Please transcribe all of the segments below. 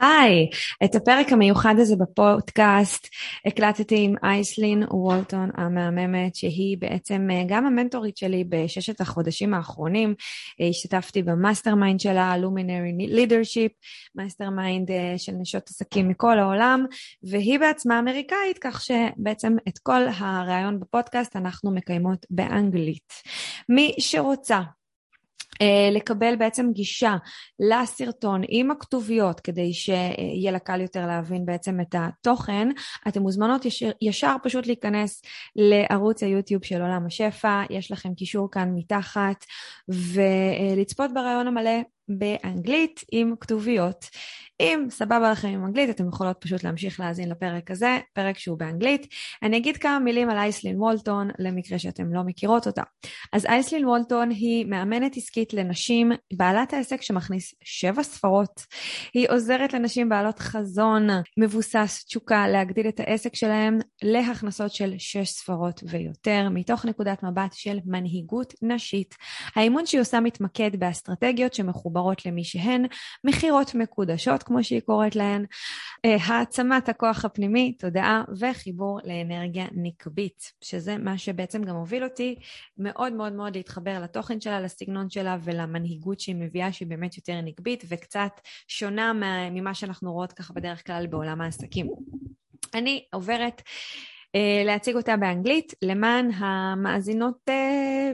היי, את הפרק המיוחד הזה בפודקאסט הקלטתי עם אייסלין וולטון המהממת, שהיא בעצם אה, גם המנטורית שלי בששת החודשים האחרונים. אה, השתתפתי במאסטר מיינד שלה, לומינרי לידרשיפ, מאסטר מיינד של נשות עסקים מכל העולם, והיא בעצמה אמריקאית, כך שבעצם את כל הראיון בפודקאסט אנחנו מקיימות באנגלית. מי שרוצה לקבל בעצם גישה לסרטון עם הכתוביות כדי שיהיה לה קל יותר להבין בעצם את התוכן, אתן מוזמנות ישר, ישר פשוט להיכנס לערוץ היוטיוב של עולם השפע, יש לכם קישור כאן מתחת, ולצפות ברעיון המלא באנגלית עם כתוביות. אם סבבה לכם עם אנגלית, אתם יכולות פשוט להמשיך להאזין לפרק הזה, פרק שהוא באנגלית. אני אגיד כמה מילים על אייסלין וולטון, למקרה שאתם לא מכירות אותה. אז אייסלין וולטון היא מאמנת עסקית לנשים, בעלת העסק שמכניס שבע ספרות. היא עוזרת לנשים בעלות חזון מבוסס תשוקה להגדיל את העסק שלהם להכנסות של שש ספרות ויותר, מתוך נקודת מבט של מנהיגות נשית. האימון שהיא עושה מתמקד באסטרטגיות שמחוברות למי שהן, מכירות מקודשות, כמו שהיא קוראת להן, אה, העצמת הכוח הפנימי, תודעה וחיבור לאנרגיה נקבית, שזה מה שבעצם גם הוביל אותי מאוד מאוד מאוד להתחבר לתוכן שלה, לסגנון שלה ולמנהיגות שהיא מביאה, שהיא באמת יותר נקבית וקצת שונה ממה שאנחנו רואות ככה בדרך כלל בעולם העסקים. אני עוברת אה, להציג אותה באנגלית למען המאזינות אה,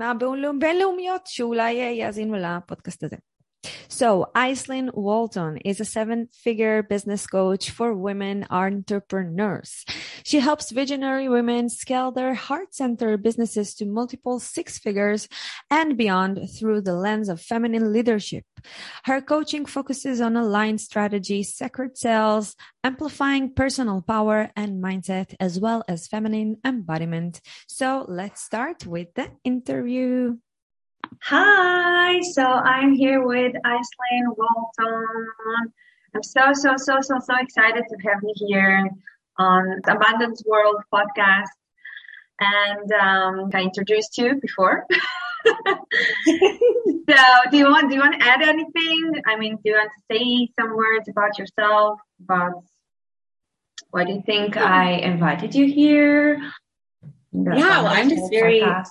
הבינלאומיות שאולי יאזינו לפודקאסט הזה. So, Aislinn Walton is a seven figure business coach for women entrepreneurs. She helps visionary women scale their heart centered businesses to multiple six figures and beyond through the lens of feminine leadership. Her coaching focuses on aligned strategy, sacred sales, amplifying personal power and mindset, as well as feminine embodiment. So, let's start with the interview. Hi, so I'm here with Aislinn Walton. I'm so, so, so, so, so excited to have you here on the Abundance World podcast. And um, I introduced you before. so do you want do you want to add anything? I mean, do you want to say some words about yourself? About why do you think I invited you here? Yeah, well, I'm just very podcast?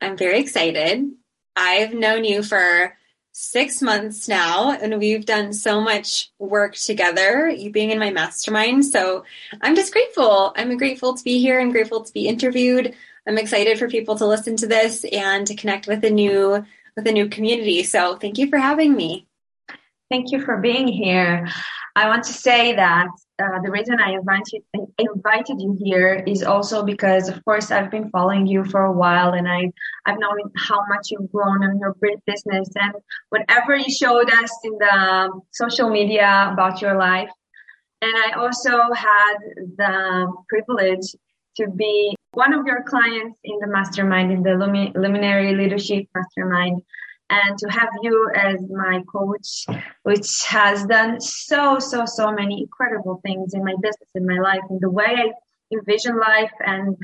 I'm very excited. I've known you for six months now, and we've done so much work together, you being in my mastermind. So I'm just grateful. I'm grateful to be here. I'm grateful to be interviewed. I'm excited for people to listen to this and to connect with a new with a new community. So thank you for having me. Thank you for being here. I want to say that uh, the reason I invited invited you here is also because, of course, I've been following you for a while, and I I've known how much you've grown in your business and whatever you showed us in the social media about your life. And I also had the privilege to be one of your clients in the mastermind, in the Luminary Leadership Mastermind and to have you as my coach, which has done so, so, so many incredible things in my business, in my life, in the way I envision life and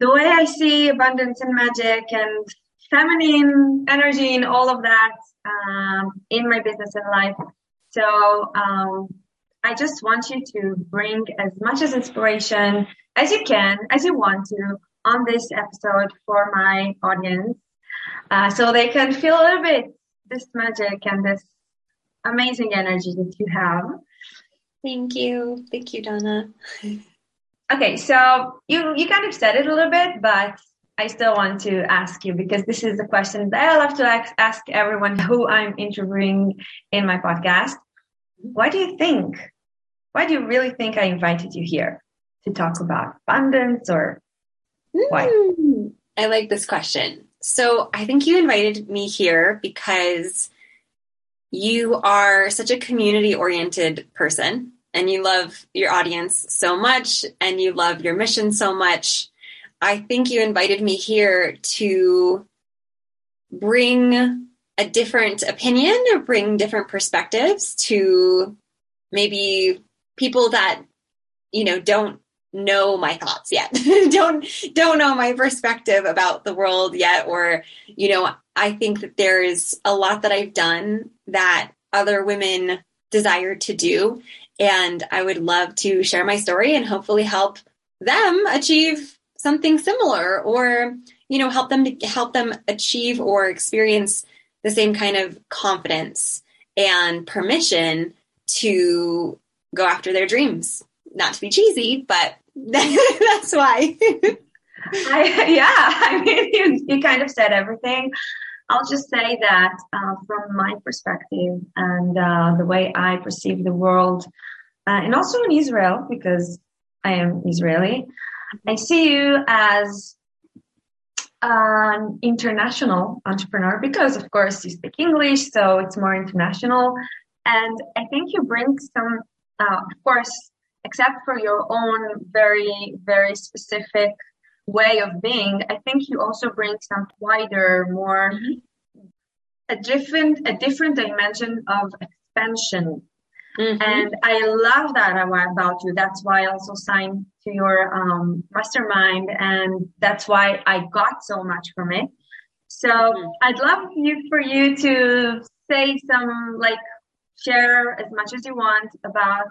the way I see abundance and magic and feminine energy and all of that um, in my business and life. So um, I just want you to bring as much as inspiration as you can, as you want to, on this episode for my audience uh, so they can feel a little bit this magic and this amazing energy that you have. Thank you. Thank you, Donna. Okay, so you you kind of said it a little bit, but I still want to ask you because this is a question that I love to ask, ask everyone who I'm interviewing in my podcast. Why do you think? Why do you really think I invited you here to talk about abundance or why? Mm, I like this question. So I think you invited me here because you are such a community oriented person and you love your audience so much and you love your mission so much. I think you invited me here to bring a different opinion or bring different perspectives to maybe people that you know don't know my thoughts yet. Don't don't know my perspective about the world yet or you know i think that there's a lot that i've done that other women desire to do. And i would love to share my story and hopefully help them achieve something similar or you know help them to help them achieve or experience the same kind of confidence and permission to go after their dreams. Not to be cheesy but that's why I, yeah i mean you, you kind of said everything I'll just say that uh, from my perspective and uh, the way I perceive the world, uh, and also in Israel, because I am Israeli, I see you as an international entrepreneur because, of course, you speak English, so it's more international. And I think you bring some, uh, of course, except for your own very, very specific way of being, I think you also bring some wider, more mm-hmm. a different, a different dimension of expansion Mm-hmm. And I love that about you. That's why I also signed to your um, mastermind, and that's why I got so much from it. So mm-hmm. I'd love you for you to say some, like, share as much as you want about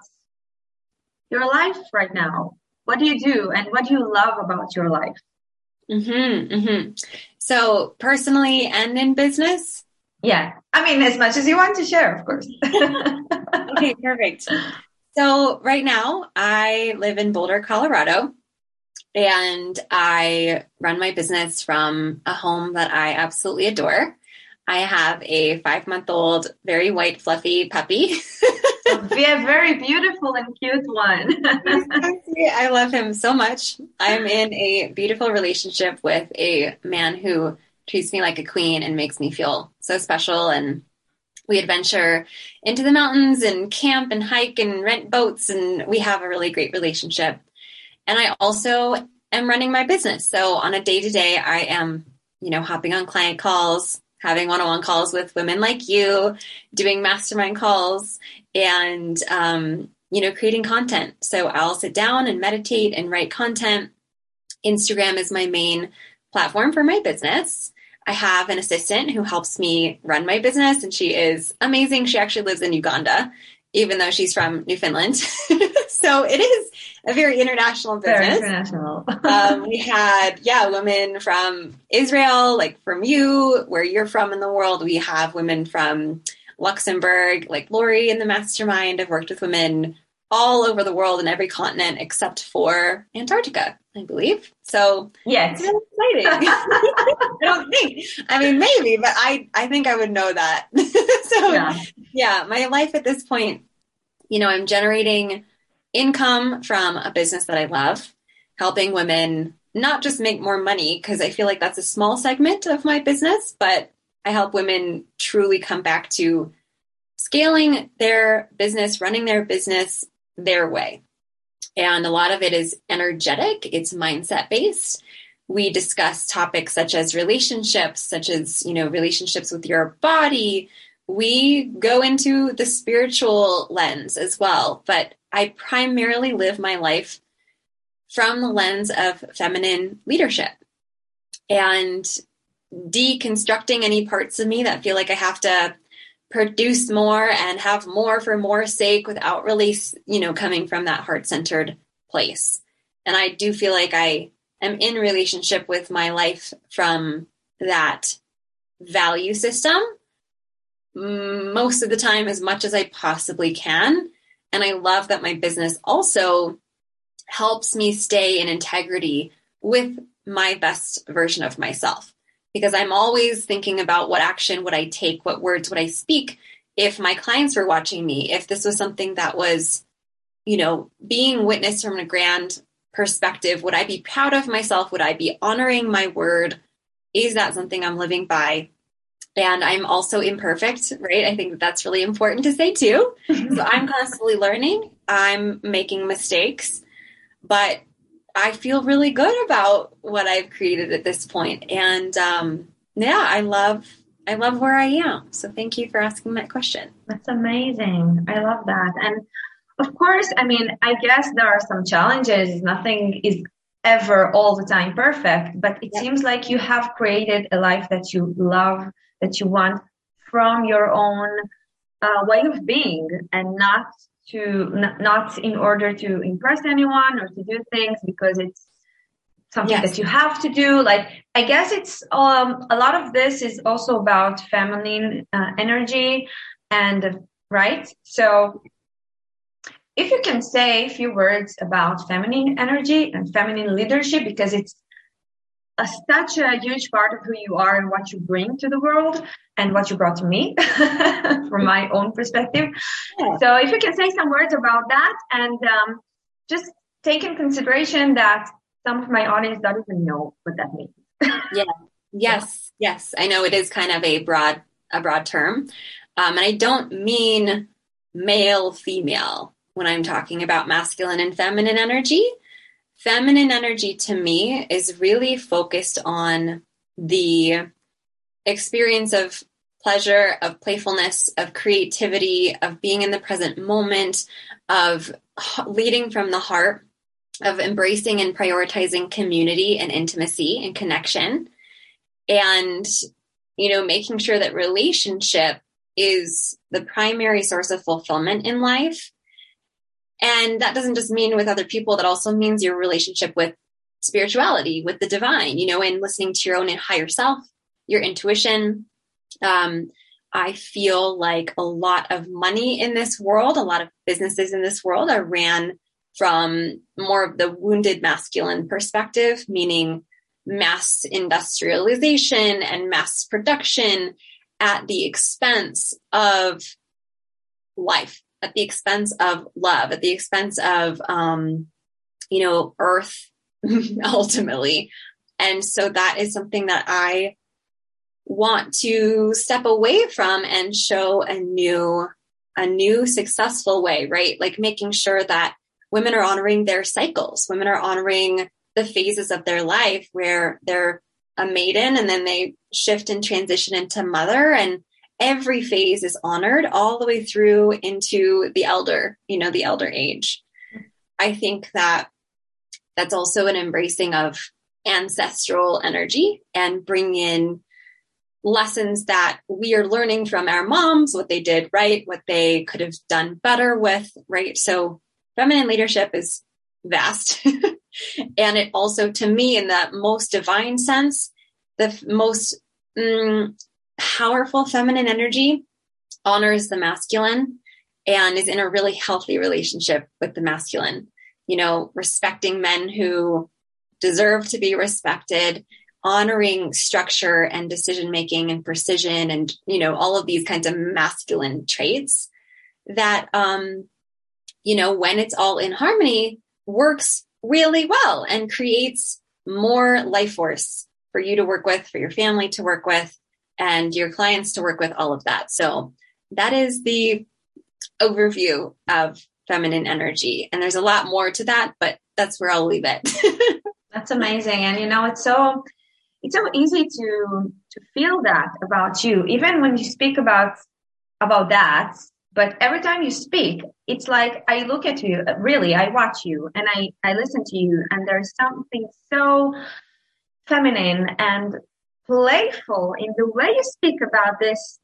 your life right now. What do you do, and what do you love about your life? Mm-hmm, mm-hmm. So personally and in business. Yeah, I mean, as much as you want to share, of course. okay, perfect. So, right now, I live in Boulder, Colorado, and I run my business from a home that I absolutely adore. I have a five month old, very white, fluffy puppy. Be a very beautiful and cute one. I love him so much. I'm in a beautiful relationship with a man who treats me like a queen and makes me feel so special and we adventure into the mountains and camp and hike and rent boats and we have a really great relationship. And I also am running my business. So on a day to day, I am, you know, hopping on client calls, having one on one calls with women like you, doing mastermind calls, and, um, you know, creating content. So I'll sit down and meditate and write content. Instagram is my main platform for my business. I have an assistant who helps me run my business, and she is amazing. She actually lives in Uganda, even though she's from Newfoundland. so it is a very international business. Very international. um, we had, yeah, women from Israel, like from you, where you're from in the world. We have women from Luxembourg, like Lori in the mastermind. I've worked with women all over the world in every continent except for Antarctica, I believe. So yeah, it's really exciting. I don't think. I mean, maybe, but I I think I would know that. so yeah. yeah, my life at this point, you know, I'm generating income from a business that I love, helping women not just make more money because I feel like that's a small segment of my business, but I help women truly come back to scaling their business, running their business, their way. And a lot of it is energetic, it's mindset based. We discuss topics such as relationships, such as, you know, relationships with your body. We go into the spiritual lens as well, but I primarily live my life from the lens of feminine leadership and deconstructing any parts of me that feel like I have to produce more and have more for more sake without really, you know, coming from that heart centered place. And I do feel like I am in relationship with my life from that value system mm, most of the time as much as I possibly can. And I love that my business also helps me stay in integrity with my best version of myself because I'm always thinking about what action would I take, what words would I speak if my clients were watching me, if this was something that was, you know, being witnessed from a grand perspective, would I be proud of myself? Would I be honoring my word? Is that something I'm living by? And I'm also imperfect, right? I think that that's really important to say too. so I'm constantly learning, I'm making mistakes, but I feel really good about what I've created at this point. And um, yeah, I love I love where I am. So thank you for asking that question. That's amazing. I love that. And of course, I mean, I guess there are some challenges. Nothing is ever all the time perfect, but it yeah. seems like you have created a life that you love, that you want from your own uh, way of being and not to n- not in order to impress anyone or to do things because it's something yes. that you have to do like i guess it's um a lot of this is also about feminine uh, energy and right so if you can say a few words about feminine energy and feminine leadership because it's a, such a huge part of who you are and what you bring to the world and what you brought to me from my own perspective. Yeah. So if you can say some words about that and um, just take in consideration that some of my audience don't even know what that means. yeah. Yes. Yes. I know it is kind of a broad, a broad term. Um, and I don't mean male, female when I'm talking about masculine and feminine energy feminine energy to me is really focused on the experience of pleasure, of playfulness, of creativity, of being in the present moment, of leading from the heart, of embracing and prioritizing community and intimacy and connection. And, you know, making sure that relationship is the primary source of fulfillment in life and that doesn't just mean with other people, that also means your relationship with spirituality, with the divine, you know, and listening to your own higher self, your intuition. Um, I feel like a lot of money in this world, a lot of businesses in this world are ran from more of the wounded masculine perspective, meaning mass industrialization and mass production at the expense of life at the expense of love, at the expense of, um, you know, earth ultimately. And so that is something that I want to step away from and show a new, a new successful way, right? Like making sure that women are honoring their cycles. Women are honoring the phases of their life where they're a maiden and then they shift and transition into mother and every phase is honored all the way through into the elder, you know, the elder age. I think that that's also an embracing of ancestral energy and bring in lessons that we are learning from our moms, what they did right, what they could have done better with, right? So feminine leadership is vast. and it also, to me, in the most divine sense, the most mm, powerful feminine energy honors the masculine and is in a really healthy relationship with the masculine. You know, respecting men who deserve to be respected, honoring structure and decision making and precision and, you know, all of these kinds of masculine traits that, um, you know, when it's all in harmony, works really well and creates more life force for you to work with, for your family to work with, and your clients to work with all of that. So that is the overview of feminine energy. And there's a lot more to that, but that's where I'll leave it. that's amazing. And you know, it's so it's so easy to to feel that about you, even when you speak about about that. But every time you speak, it's like I look at you, really, I watch you and I, I listen to you, and there's something so feminine and playful in the way you speak about this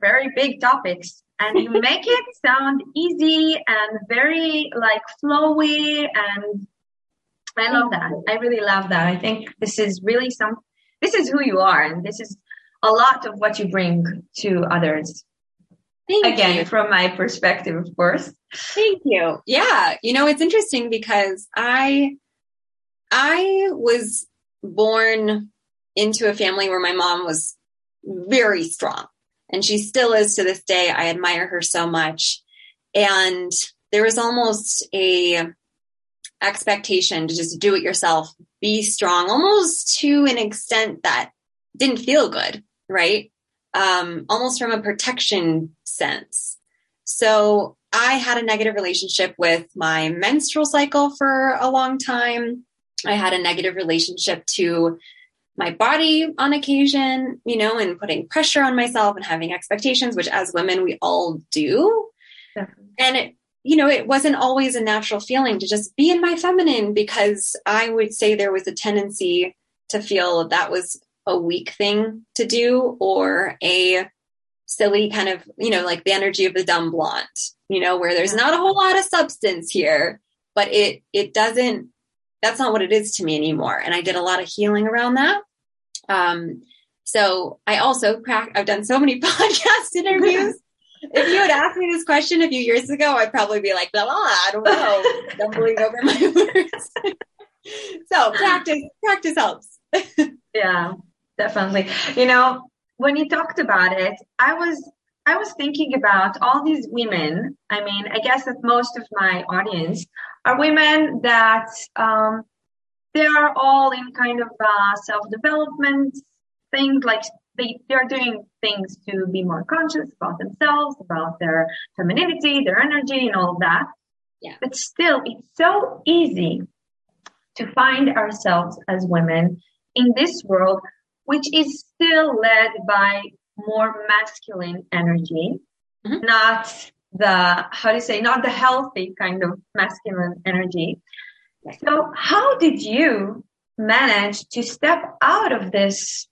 very big topics and you make it sound easy and very like flowy and I love that. I really love that. I think this is really some this is who you are and this is a lot of what you bring to others. Thank Again, you. from my perspective, of course. Thank you. Yeah. You know, it's interesting because I, I was born into a family where my mom was very strong and she still is to this day. I admire her so much. And there was almost a expectation to just do it yourself, be strong, almost to an extent that didn't feel good, right? Um, almost from a protection sense. So I had a negative relationship with my menstrual cycle for a long time. I had a negative relationship to my body on occasion, you know, and putting pressure on myself and having expectations, which as women we all do. Definitely. And it, you know, it wasn't always a natural feeling to just be in my feminine because I would say there was a tendency to feel that was a weak thing to do or a silly kind of, you know, like the energy of the dumb blonde, you know, where there's not a whole lot of substance here, but it, it doesn't, that's not what it is to me anymore. And I did a lot of healing around that. Um, so I also crack, I've done so many podcast interviews. if you had asked me this question a few years ago, I'd probably be like, blah, blah, I don't know, stumbling over my words. so practice, practice helps. yeah, definitely. You know, when you talked about it, I was I was thinking about all these women. I mean, I guess that most of my audience are women that um, they are all in kind of uh, self development things, like they they're doing things to be more conscious about themselves, about their femininity, their energy, and all that. Yeah. But still, it's so easy to find ourselves as women in this world which is still led by more masculine energy, mm-hmm. not the, how do you say, not the healthy kind of masculine energy. So how did you manage to step out of this,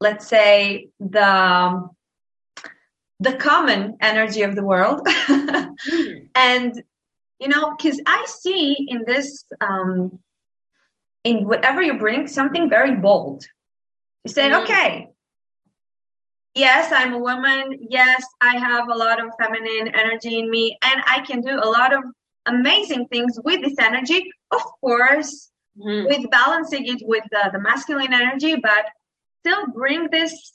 let's say, the, the common energy of the world mm-hmm. and you know because i see in this um in whatever you bring something very bold you said, mm-hmm. okay, yes, I'm a woman. Yes, I have a lot of feminine energy in me, and I can do a lot of amazing things with this energy. Of course, mm-hmm. with balancing it with the, the, masculine energy, but still bring this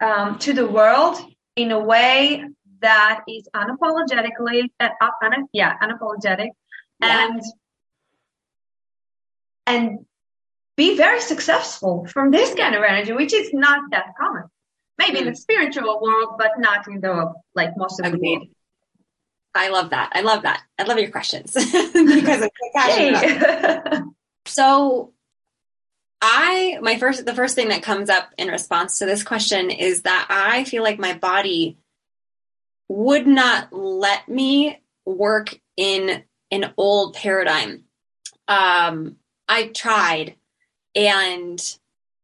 um, to the world in a way that is unapologetically, uh, un- yeah, unapologetic, yeah. and and be very successful from this kind of energy, which is not that common. Maybe mm. in the spiritual world, but not in the like most of the world. I love that. I love that. I love your questions because I'm so I my first the first thing that comes up in response to this question is that I feel like my body would not let me work in an old paradigm. Um, I tried and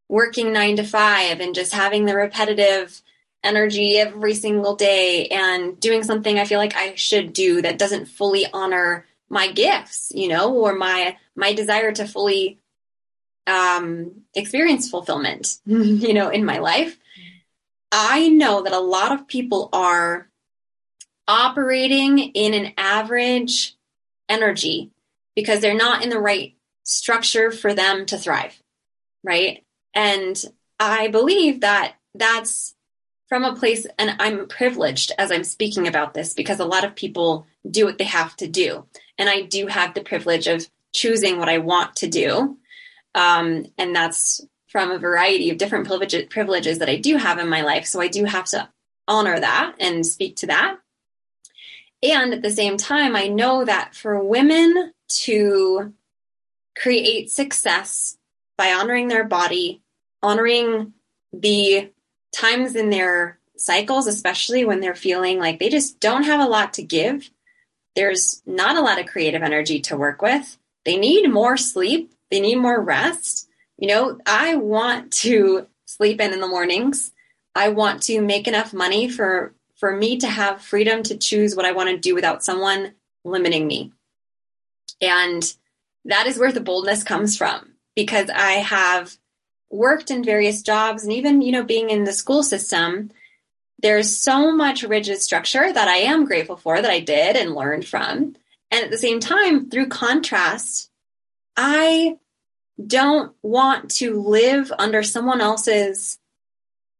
working nine to five and just having the repetitive energy every single day and doing something I feel like I should do that doesn't fully honor my gifts, you know, or my my desire to fully um, experience fulfillment, you know, in my life. I know that a lot of people are operating in an average energy because they're not in the right structure for them to thrive. Right. And I believe that that's from a place, and I'm privileged as I'm speaking about this because a lot of people do what they have to do. And I do have the privilege of choosing what I want to do. Um, and that's from a variety of different privileges that I do have in my life. So I do have to honor that and speak to that. And at the same time, I know that for women to create success by honoring their body, honoring the times in their cycles, especially when they're feeling like they just don't have a lot to give. There's not a lot of creative energy to work with. They need more sleep, they need more rest. You know, I want to sleep in in the mornings. I want to make enough money for for me to have freedom to choose what I want to do without someone limiting me. And that is where the boldness comes from because I have worked in various jobs and even, you know, being in the school system, there's so much rigid structure that I am grateful for that I did and learned from. And at the same time, through contrast, I don't want to live under someone else's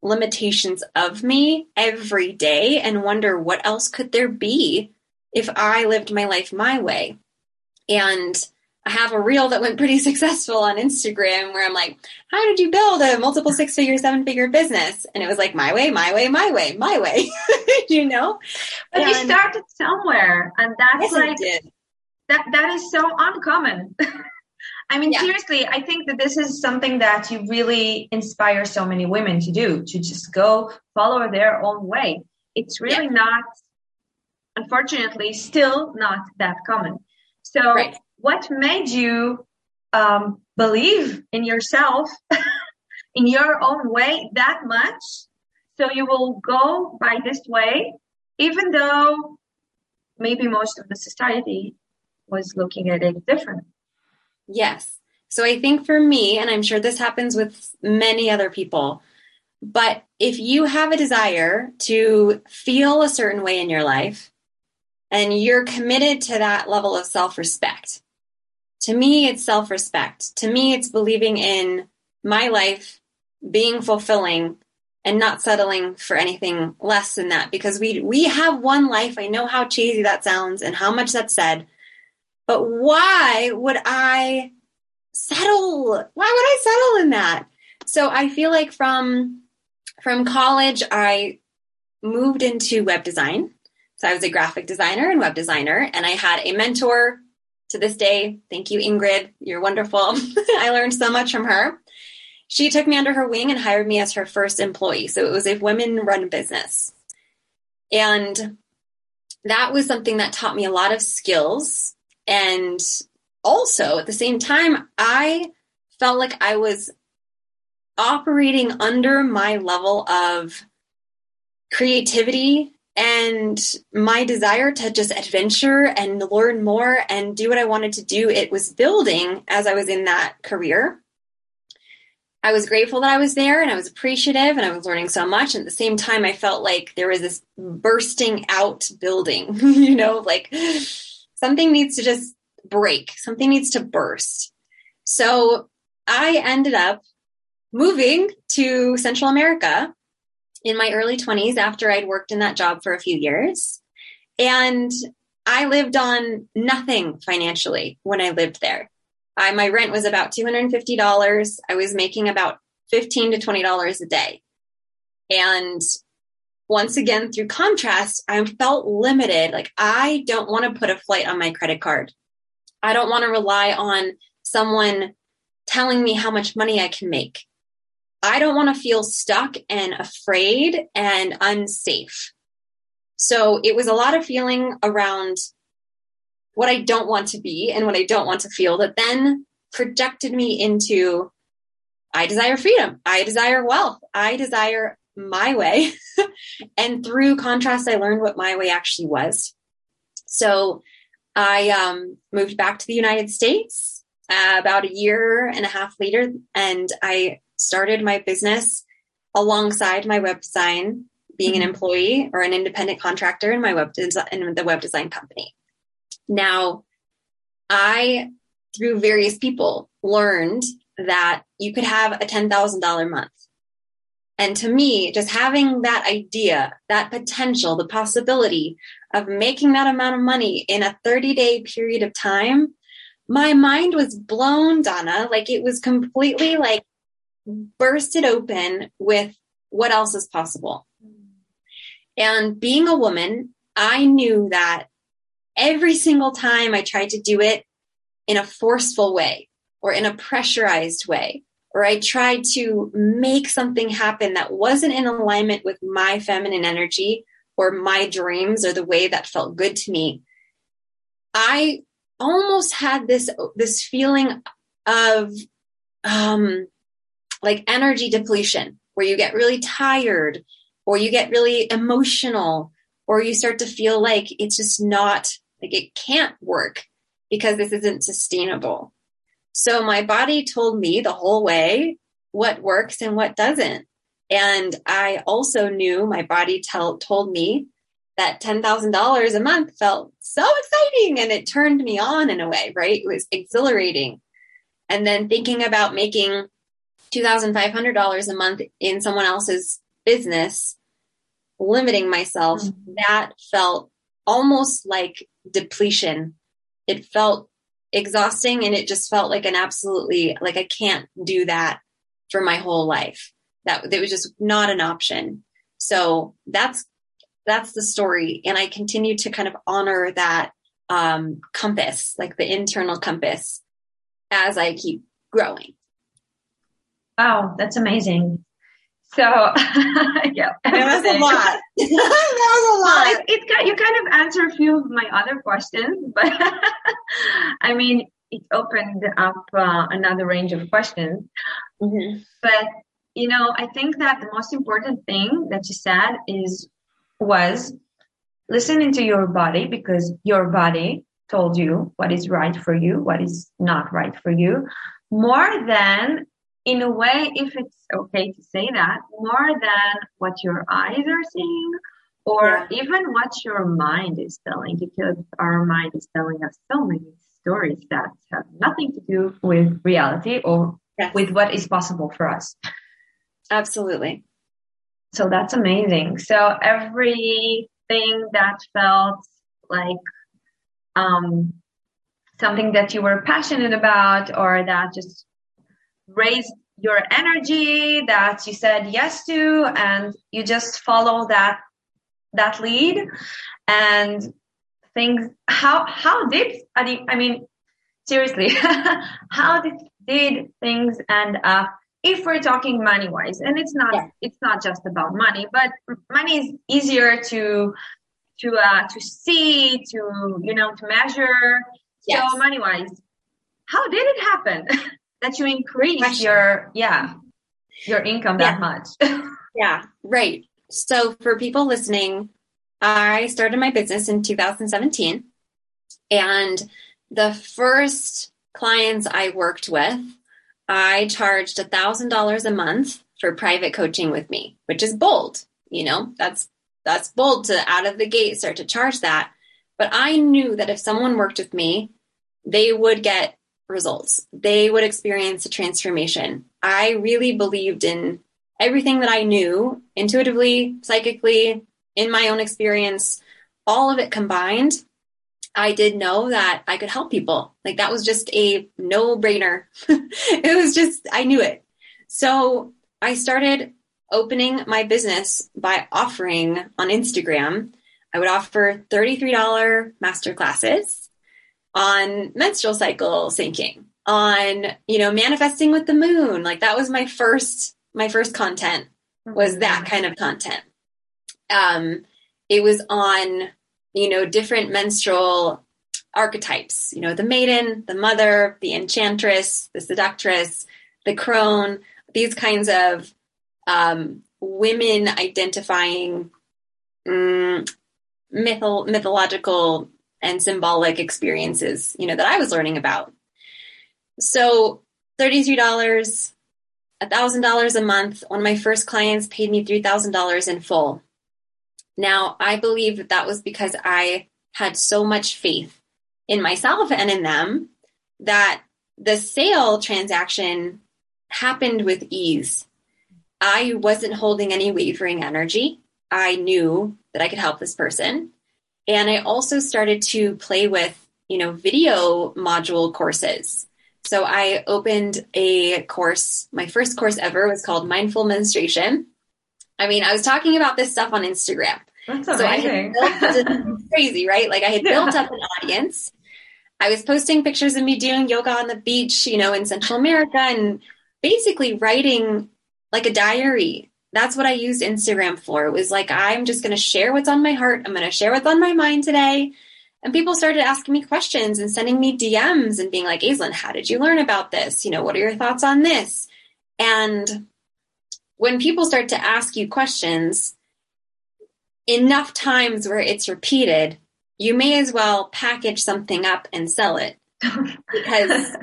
limitations of me every day and wonder what else could there be if I lived my life my way. And I have a reel that went pretty successful on Instagram where I'm like, how did you build a multiple six figure, seven figure business? And it was like, my way, my way, my way, my way, you know? But and you started somewhere and that's yes, like, that, that is so uncommon. I mean, yeah. seriously, I think that this is something that you really inspire so many women to do, to just go follow their own way. It's really yeah. not, unfortunately, still not that common. So, right. What made you um, believe in yourself, in your own way that much? So you will go by this way, even though maybe most of the society was looking at it different. Yes. So I think for me, and I'm sure this happens with many other people, but if you have a desire to feel a certain way in your life and you're committed to that level of self respect, to me, it's self respect. To me, it's believing in my life being fulfilling and not settling for anything less than that because we we have one life. I know how cheesy that sounds and how much that's said, but why would I settle? Why would I settle in that? So I feel like from from college, I moved into web design. So I was a graphic designer and web designer, and I had a mentor to this day. Thank you, Ingrid. You're wonderful. I learned so much from her. She took me under her wing and hired me as her first employee. So it was a women run business. And that was something that taught me a lot of skills and also at the same time, I felt like I was operating under my level of creativity and my desire to just adventure and learn more and do what I wanted to do. It was building as I was in that career. I was grateful that I was there and I was appreciative and I was learning so much. And at the same time, I felt like there was this bursting out building, you know, like something needs to just break, something needs to burst. So I ended up moving to Central America in my early 20s after I'd worked in that job for a few years. And I lived on nothing financially when I lived there. I, my rent was about $250. I was making about 15 to $20 a day. And once again, through contrast, I felt limited. Like I don't want to put a flight on my credit card. I don't want to rely on someone telling me how much money I can make. I don't want to feel stuck and afraid and unsafe. So it was a lot of feeling around what I don't want to be and what I don't want to feel that then projected me into I desire freedom. I desire wealth. I desire my way. and through contrast, I learned what my way actually was. So I um, moved back to the United States uh, about a year and a half later, and I started my business alongside my web design, being an mm-hmm. employee or an independent contractor in my web design in the web design company. Now, I through various people learned that you could have a $10,000 month. And to me, just having that idea, that potential, the possibility of making that amount of money in a 30 day period of time, my mind was blown, Donna. Like it was completely like bursted open with what else is possible. And being a woman, I knew that every single time I tried to do it in a forceful way or in a pressurized way, or I tried to make something happen that wasn't in alignment with my feminine energy or my dreams or the way that felt good to me, I almost had this this feeling of um like energy depletion where you get really tired or you get really emotional or you start to feel like it's just not like it can't work because this isn't sustainable. So my body told me the whole way what works and what doesn't. And I also knew my body tell, told me that $10,000 a month felt so exciting and it turned me on in a way, right? It was exhilarating. And then thinking about making $2,500 a month in someone else's business, limiting myself, mm-hmm. that felt almost like depletion. It felt exhausting and it just felt like an absolutely, like I can't do that for my whole life. That, that was just not an option. So that's, that's the story. And I continue to kind of honor that um, compass, like the internal compass as I keep growing. Wow, that's amazing. So yeah, that was a lot. that was a lot. Well, it, it, you kind of answer a few of my other questions, but I mean, it opened up uh, another range of questions. Mm-hmm. But you know, I think that the most important thing that you said is was listening to your body because your body told you what is right for you, what is not right for you, more than in a way, if it's okay to say that, more than what your eyes are seeing or yeah. even what your mind is telling, because our mind is telling us so many stories that have nothing to do with reality or yes. with what is possible for us. Absolutely. So that's amazing. So everything that felt like um, something that you were passionate about or that just raised your energy that you said yes to and you just follow that that lead and things how how did i mean seriously how did did things end up if we're talking money wise and it's not yeah. it's not just about money but money is easier to to uh to see to you know to measure yes. so money wise how did it happen that you increase your yeah your income that yeah. much. Yeah right. So for people listening i started my business in 2017 and the first clients i worked with i charged $1000 a month for private coaching with me which is bold you know? That's that's bold to out of the gate start to charge that. But i knew that if someone worked with me they would get results. They would experience a transformation. I really believed in everything that I knew intuitively, psychically, in my own experience, all of it combined. I did know that I could help people. Like that was just a no brainer. it was just, I knew it. So I started opening my business by offering on Instagram. I would offer $33 master classes on menstrual cycle syncing, on, you know, manifesting with the moon. Like that was my first, my first content was that mm-hmm. kind of content. Um, it was on, you know, different menstrual archetypes, you know, the maiden, the mother, the enchantress, the seductress, the crone, these kinds of um, women identifying mm, mythol- mythological and symbolic experiences, you know, that I was learning about. So $33, $1,000 a month. One of my first clients paid me $3,000 in full. Now, I believe that that was because I had so much faith in myself and in them that the sale transaction happened with ease. I wasn't holding any wavering energy. I knew that I could help this person. And I also started to play with, you know, video module courses. So I opened a course, my first course ever was called Mindful Menstruation. I mean, I was talking about this stuff on Instagram. That's amazing. So I had built, crazy, right? Like I had built up an audience. I was posting pictures of me doing yoga on the beach, you know, in Central America and basically writing like a diary that's what I used Instagram for. It was like, I'm just going to share what's on my heart. I'm going to share what's on my mind today. And people started asking me questions and sending me DMs and being like, Aislinn, how did you learn about this? You know, what are your thoughts on this? And when people start to ask you questions, enough times where it's repeated, you may as well package something up and sell it because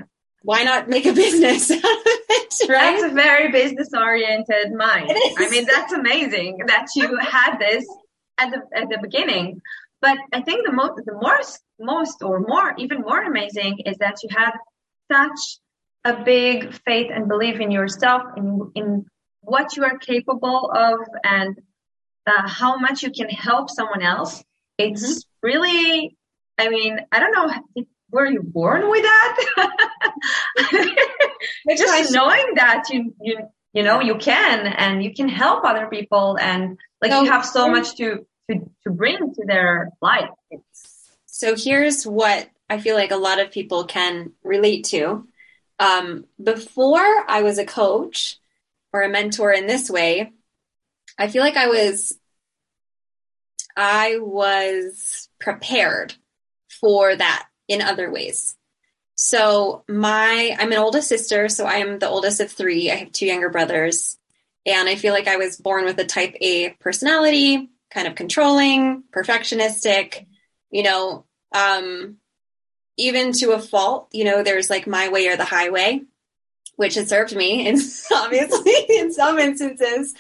why not make a business out of it? Right? That's a very business oriented mind. I mean, that's amazing that you had this at the at the beginning. But I think the most the most most or more even more amazing is that you had such a big faith and belief in yourself in in what you are capable of and uh, how much you can help someone else. It's mm-hmm. really, I mean, I don't know, were you born with that? Just knowing that you, you, you know, you can and you can help other people and like so, you have so much to, to, to bring to their life. So here's what I feel like a lot of people can relate to. Um, before I was a coach or a mentor in this way, I feel like I was I was prepared for that in other ways. So my I'm an oldest sister, so I am the oldest of 3. I have two younger brothers, and I feel like I was born with a type A personality, kind of controlling, perfectionistic, you know, um even to a fault, you know, there's like my way or the highway which has served me in obviously in some instances,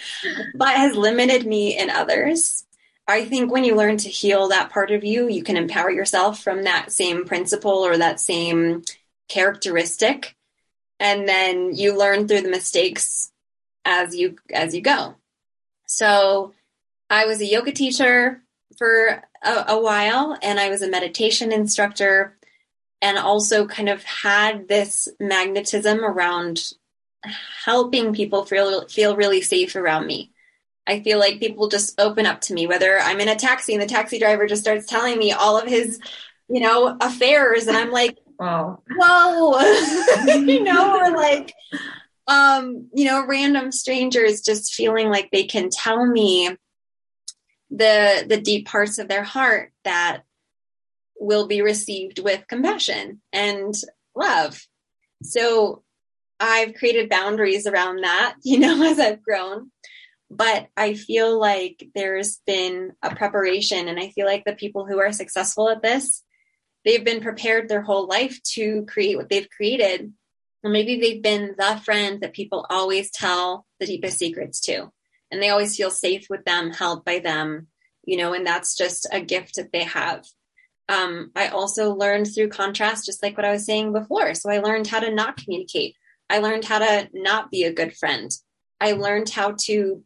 but has limited me in others. I think when you learn to heal that part of you, you can empower yourself from that same principle or that same characteristic. And then you learn through the mistakes as you as you go. So I was a yoga teacher for a, a while and I was a meditation instructor and also kind of had this magnetism around helping people feel feel really safe around me. I feel like people just open up to me, whether I'm in a taxi and the taxi driver just starts telling me all of his, you know, affairs, and I'm like, wow, whoa, you know, or like, um, you know, random strangers just feeling like they can tell me the the deep parts of their heart that will be received with compassion and love. So I've created boundaries around that, you know, as I've grown. But I feel like there's been a preparation, and I feel like the people who are successful at this, they've been prepared their whole life to create what they've created. Or maybe they've been the friend that people always tell the deepest secrets to, and they always feel safe with them, held by them, you know, and that's just a gift that they have um, I also learned through contrast, just like what I was saying before. So I learned how to not communicate. I learned how to not be a good friend. I learned how to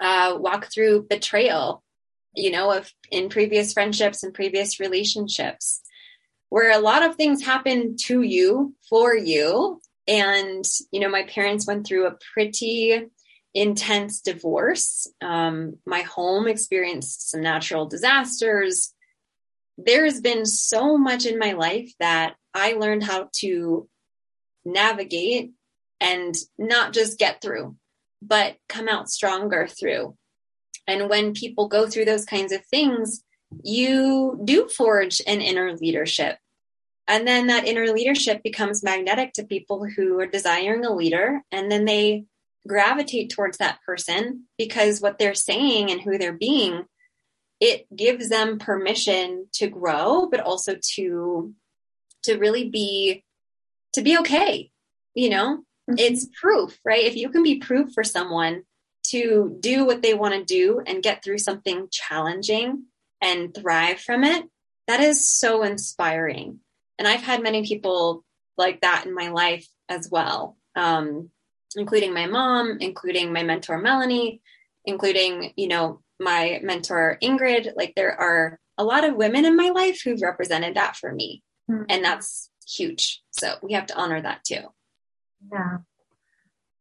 uh, walk through betrayal, you know, of in previous friendships and previous relationships, where a lot of things happen to you for you. And you know, my parents went through a pretty intense divorce. Um, my home experienced some natural disasters there's been so much in my life that I learned how to navigate and not just get through, but come out stronger through. And when people go through those kinds of things, you do forge an inner leadership. And then that inner leadership becomes magnetic to people who are desiring a leader. And then they gravitate towards that person because what they're saying and who they're being it gives them permission to grow but also to to really be to be okay you know mm-hmm. it's proof right if you can be proof for someone to do what they want to do and get through something challenging and thrive from it that is so inspiring and i've had many people like that in my life as well um, including my mom including my mentor melanie including you know my mentor Ingrid, like there are a lot of women in my life who've represented that for me. Mm-hmm. And that's huge. So we have to honor that too. Yeah.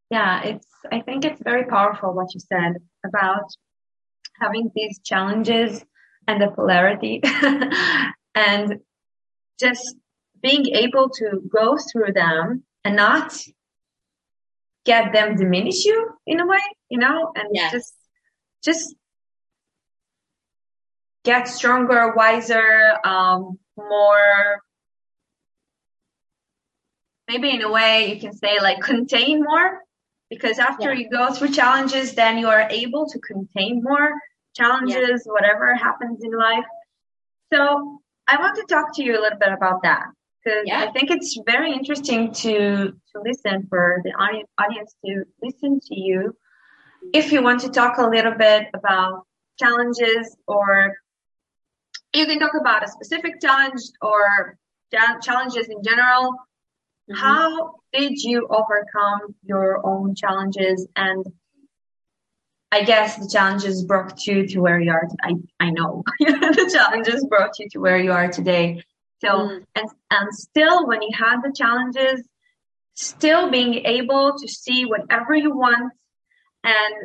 Yeah, it's I think it's very powerful what you said about having these challenges and the polarity and just being able to go through them and not get them diminish you in a way, you know, and yes. just just get stronger, wiser, um, more, maybe in a way you can say like contain more because after yeah. you go through challenges, then you are able to contain more challenges, yeah. whatever happens in life. So I want to talk to you a little bit about that because yeah. I think it's very interesting to to listen for the audience to listen to you. If you want to talk a little bit about challenges, or you can talk about a specific challenge or challenges in general. Mm-hmm. How did you overcome your own challenges and I guess the challenges brought you to where you are. I I know the challenges brought you to where you are today. So mm. and and still, when you had the challenges, still being able to see whatever you want and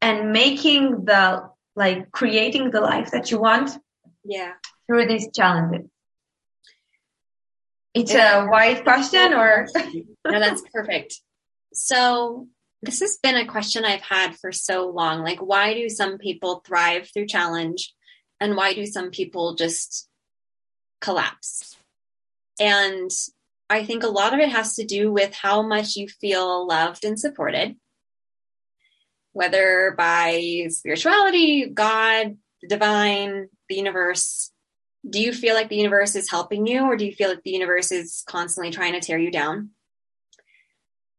and making the like creating the life that you want. Yeah. Through these challenges. It's a wide question, or no? That's perfect. So this has been a question I've had for so long. Like, why do some people thrive through challenge and why do some people just collapse? And I think a lot of it has to do with how much you feel loved and supported, whether by spirituality, God, the divine, the universe. Do you feel like the universe is helping you, or do you feel like the universe is constantly trying to tear you down?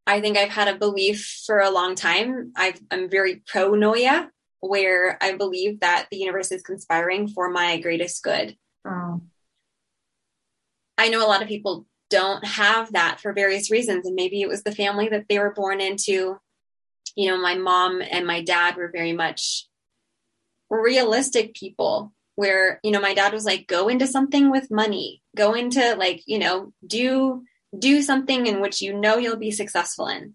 I think I've had a belief for a long time. i am very pronoia, where I believe that the universe is conspiring for my greatest good. Oh. I know a lot of people don't have that for various reasons, and maybe it was the family that they were born into. You know, my mom and my dad were very much realistic people where you know my dad was like go into something with money go into like you know do do something in which you know you'll be successful in.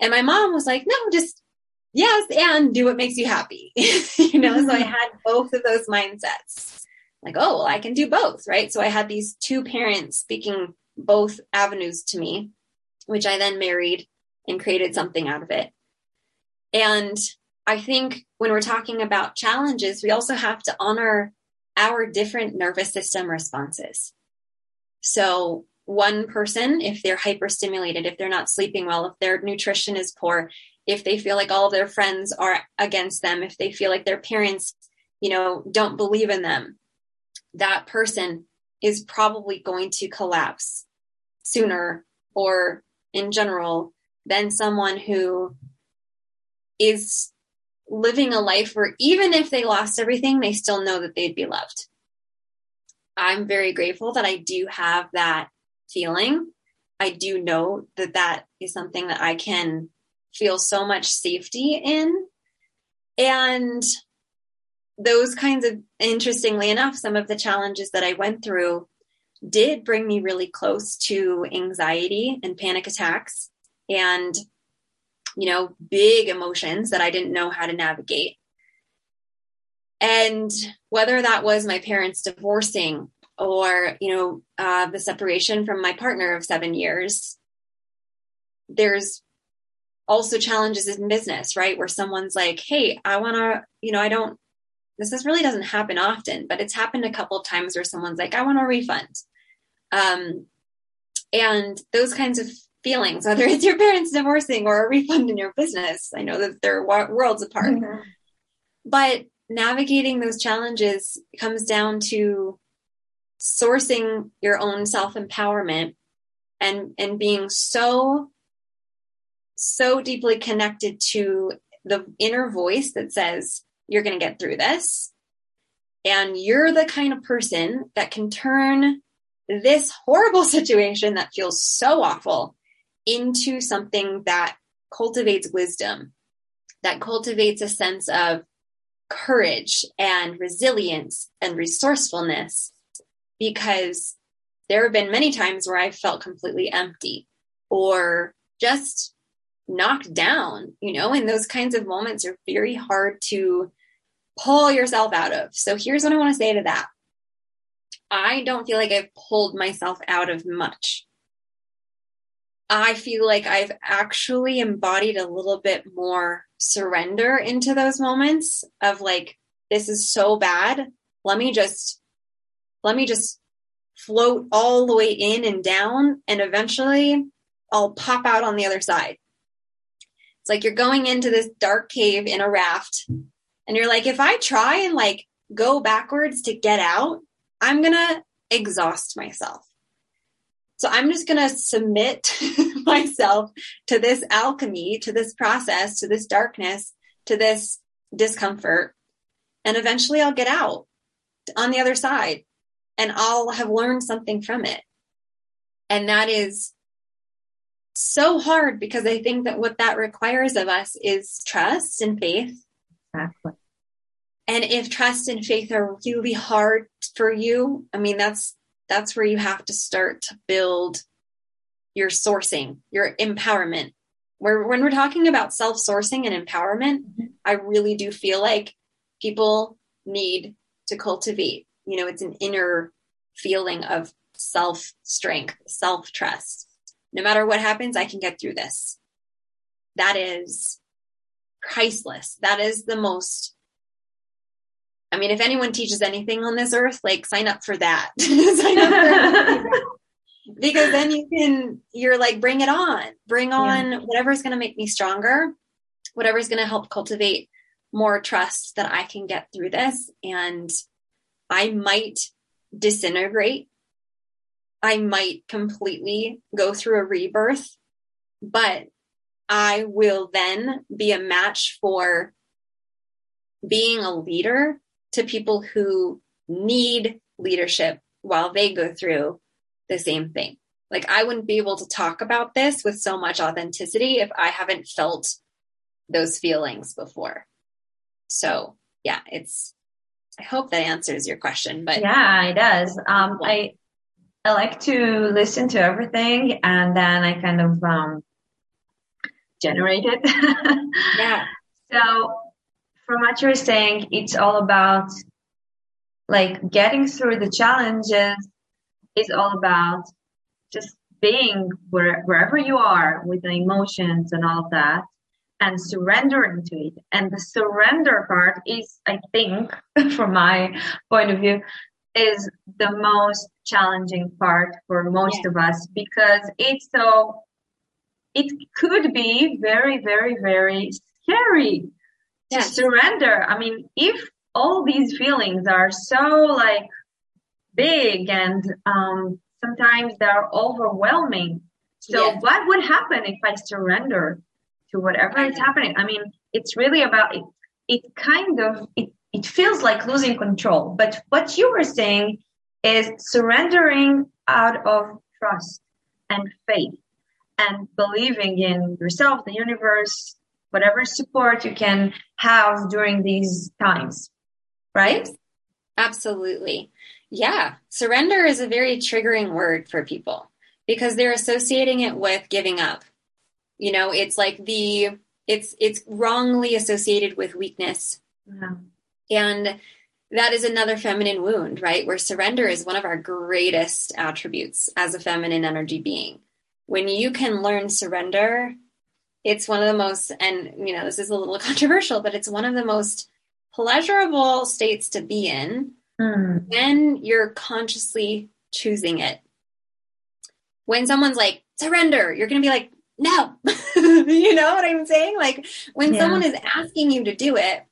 And my mom was like, no, just yes, and do what makes you happy. you know, so I had both of those mindsets. Like, oh, well, I can do both, right? So I had these two parents speaking both avenues to me, which I then married and created something out of it. And I think when we're talking about challenges, we also have to honor our different nervous system responses. So one person if they're hyperstimulated, if they're not sleeping well, if their nutrition is poor, if they feel like all of their friends are against them, if they feel like their parents, you know, don't believe in them, that person is probably going to collapse sooner or in general than someone who is living a life where even if they lost everything, they still know that they'd be loved. I'm very grateful that I do have that feeling, I do know that that is something that I can feel so much safety in. And those kinds of, interestingly enough, some of the challenges that I went through did bring me really close to anxiety and panic attacks and, you know, big emotions that I didn't know how to navigate. And whether that was my parents divorcing or you know uh, the separation from my partner of seven years there's also challenges in business right where someone's like hey i want to you know i don't this is really doesn't happen often but it's happened a couple of times where someone's like i want a refund um, and those kinds of feelings whether it's your parents divorcing or a refund in your business i know that they're worlds apart mm-hmm. but navigating those challenges comes down to sourcing your own self empowerment and and being so so deeply connected to the inner voice that says you're going to get through this and you're the kind of person that can turn this horrible situation that feels so awful into something that cultivates wisdom that cultivates a sense of courage and resilience and resourcefulness because there have been many times where I felt completely empty or just knocked down, you know, and those kinds of moments are very hard to pull yourself out of. So here's what I want to say to that. I don't feel like I've pulled myself out of much. I feel like I've actually embodied a little bit more surrender into those moments of like, this is so bad. Let me just let me just float all the way in and down and eventually I'll pop out on the other side. It's like you're going into this dark cave in a raft and you're like if I try and like go backwards to get out, I'm going to exhaust myself. So I'm just going to submit myself to this alchemy, to this process, to this darkness, to this discomfort. And eventually I'll get out on the other side and I'll have learned something from it. And that is so hard because I think that what that requires of us is trust and faith. Exactly. And if trust and faith are really hard for you, I mean that's that's where you have to start to build your sourcing, your empowerment. Where when we're talking about self-sourcing and empowerment, mm-hmm. I really do feel like people need to cultivate, you know, it's an inner feeling of self strength, self trust no matter what happens, I can get through this. That is priceless. That is the most, I mean, if anyone teaches anything on this earth, like sign up for that. sign up for because then you can, you're like, bring it on, bring on yeah. whatever's going to make me stronger, whatever's going to help cultivate more trust that I can get through this. And I might disintegrate I might completely go through a rebirth, but I will then be a match for being a leader to people who need leadership while they go through the same thing. Like I wouldn't be able to talk about this with so much authenticity if I haven't felt those feelings before. So yeah, it's, I hope that answers your question, but yeah, it does. Um, I, I like to listen to everything and then I kind of um, generate it. yeah. So from what you're saying, it's all about like getting through the challenges is all about just being where, wherever you are with the emotions and all of that and surrendering to it. And the surrender part is, I think, from my point of view, is the most challenging part for most yeah. of us because it's so it could be very very very scary to surrender i mean if all these feelings are so like big and um, sometimes they're overwhelming so yes. what would happen if i surrender to whatever is happening i mean it's really about it it kind of it it feels like losing control. But what you were saying is surrendering out of trust and faith and believing in yourself, the universe, whatever support you can have during these times, right? Absolutely. Yeah. Surrender is a very triggering word for people because they're associating it with giving up. You know, it's like the, it's, it's wrongly associated with weakness. Yeah. And that is another feminine wound, right? Where surrender is one of our greatest attributes as a feminine energy being. When you can learn surrender, it's one of the most, and you know, this is a little controversial, but it's one of the most pleasurable states to be in mm. when you're consciously choosing it. When someone's like, surrender, you're going to be like, no. you know what I'm saying? Like when yeah. someone is asking you to do it,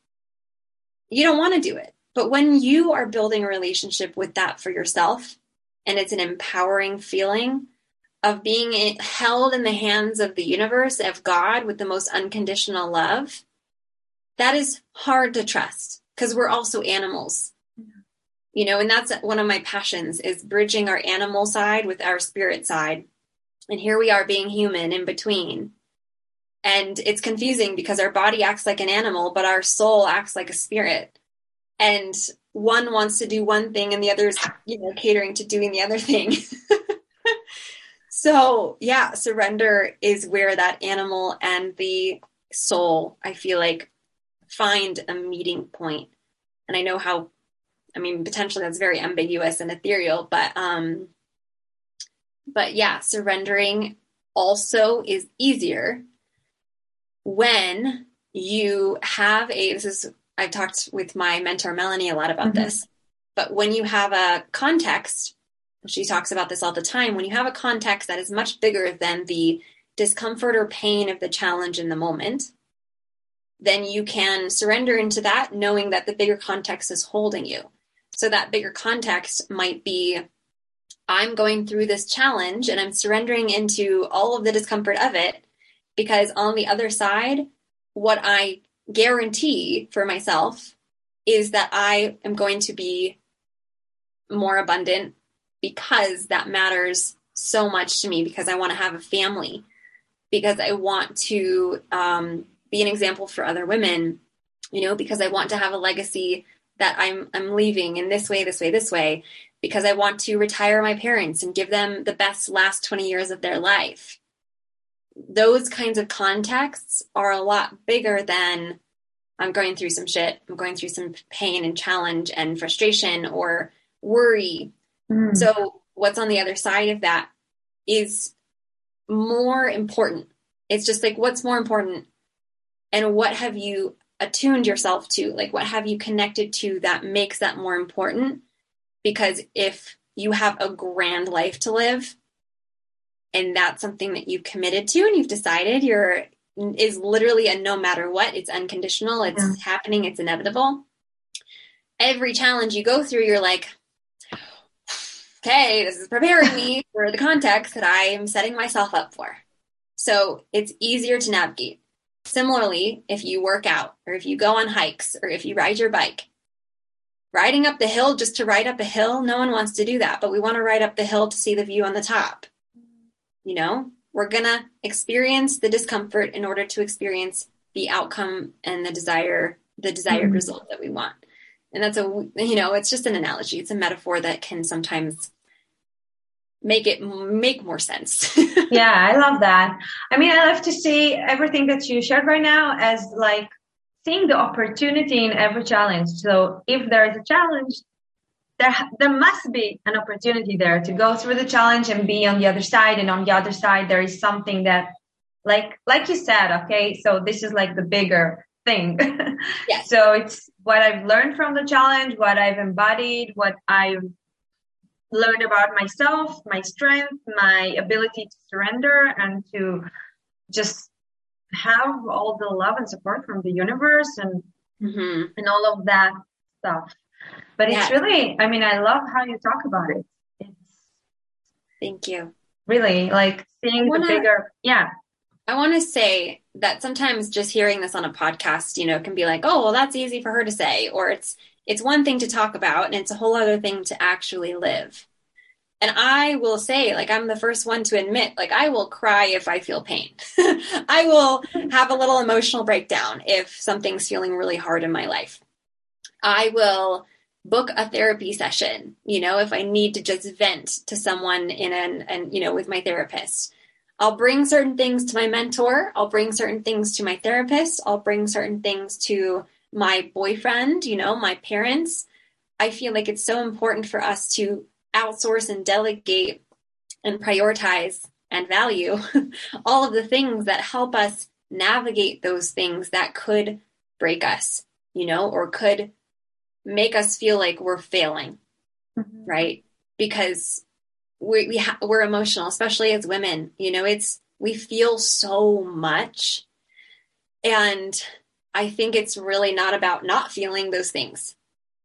you don't want to do it. But when you are building a relationship with that for yourself, and it's an empowering feeling of being held in the hands of the universe, of God, with the most unconditional love, that is hard to trust because we're also animals. You know, and that's one of my passions is bridging our animal side with our spirit side. And here we are being human in between. And it's confusing because our body acts like an animal, but our soul acts like a spirit. And one wants to do one thing and the other is, you know, catering to doing the other thing. so, yeah, surrender is where that animal and the soul, I feel like, find a meeting point. And I know how, I mean, potentially that's very ambiguous and ethereal, but, um, but yeah, surrendering also is easier when you have a this is I've talked with my mentor Melanie a lot about mm-hmm. this, but when you have a context, she talks about this all the time, when you have a context that is much bigger than the discomfort or pain of the challenge in the moment, then you can surrender into that knowing that the bigger context is holding you. So that bigger context might be I'm going through this challenge and I'm surrendering into all of the discomfort of it because on the other side, what I guarantee for myself is that I am going to be more abundant because that matters so much to me because I want to have a family, because I want to um, be an example for other women, you know, because I want to have a legacy that I'm I'm leaving in this way, this way, this way, because I want to retire my parents and give them the best last 20 years of their life. Those kinds of contexts are a lot bigger than I'm going through some shit, I'm going through some pain and challenge and frustration or worry. Mm. So, what's on the other side of that is more important. It's just like, what's more important? And what have you attuned yourself to? Like, what have you connected to that makes that more important? Because if you have a grand life to live, and that's something that you've committed to and you've decided you're is literally a no matter what it's unconditional it's yeah. happening it's inevitable every challenge you go through you're like okay this is preparing me for the context that i am setting myself up for so it's easier to navigate Similarly, if you work out or if you go on hikes or if you ride your bike, riding up the hill just to ride up a hill, no one wants to do that, but we want to ride up the hill to see the view on the top. You know, we're going to experience the discomfort in order to experience the outcome and the desire, the desired mm-hmm. result that we want. And that's a, you know, it's just an analogy. It's a metaphor that can sometimes make it make more sense. yeah, I love that. I mean, I love to see everything that you shared right now as like seeing the opportunity in every challenge. So if there is a challenge, there there must be an opportunity there to go through the challenge and be on the other side. And on the other side, there is something that, like like you said, okay. So this is like the bigger thing. Yes. so it's what I've learned from the challenge, what I've embodied, what I've learn about myself, my strength, my ability to surrender and to just have all the love and support from the universe and mm-hmm. and all of that stuff. But yeah. it's really, I mean, I love how you talk about it. It's thank you. Really, like seeing wanna, the bigger, yeah. I want to say that sometimes just hearing this on a podcast, you know, can be like, oh, well, that's easy for her to say, or it's it's one thing to talk about and it's a whole other thing to actually live. And I will say, like, I'm the first one to admit, like, I will cry if I feel pain. I will have a little emotional breakdown if something's feeling really hard in my life. I will book a therapy session, you know, if I need to just vent to someone in an, and, you know, with my therapist. I'll bring certain things to my mentor. I'll bring certain things to my therapist. I'll bring certain things to my boyfriend, you know, my parents. I feel like it's so important for us to outsource and delegate and prioritize and value all of the things that help us navigate those things that could break us, you know, or could make us feel like we're failing, mm-hmm. right? Because we, we ha- we're emotional, especially as women. You know, it's we feel so much, and I think it's really not about not feeling those things.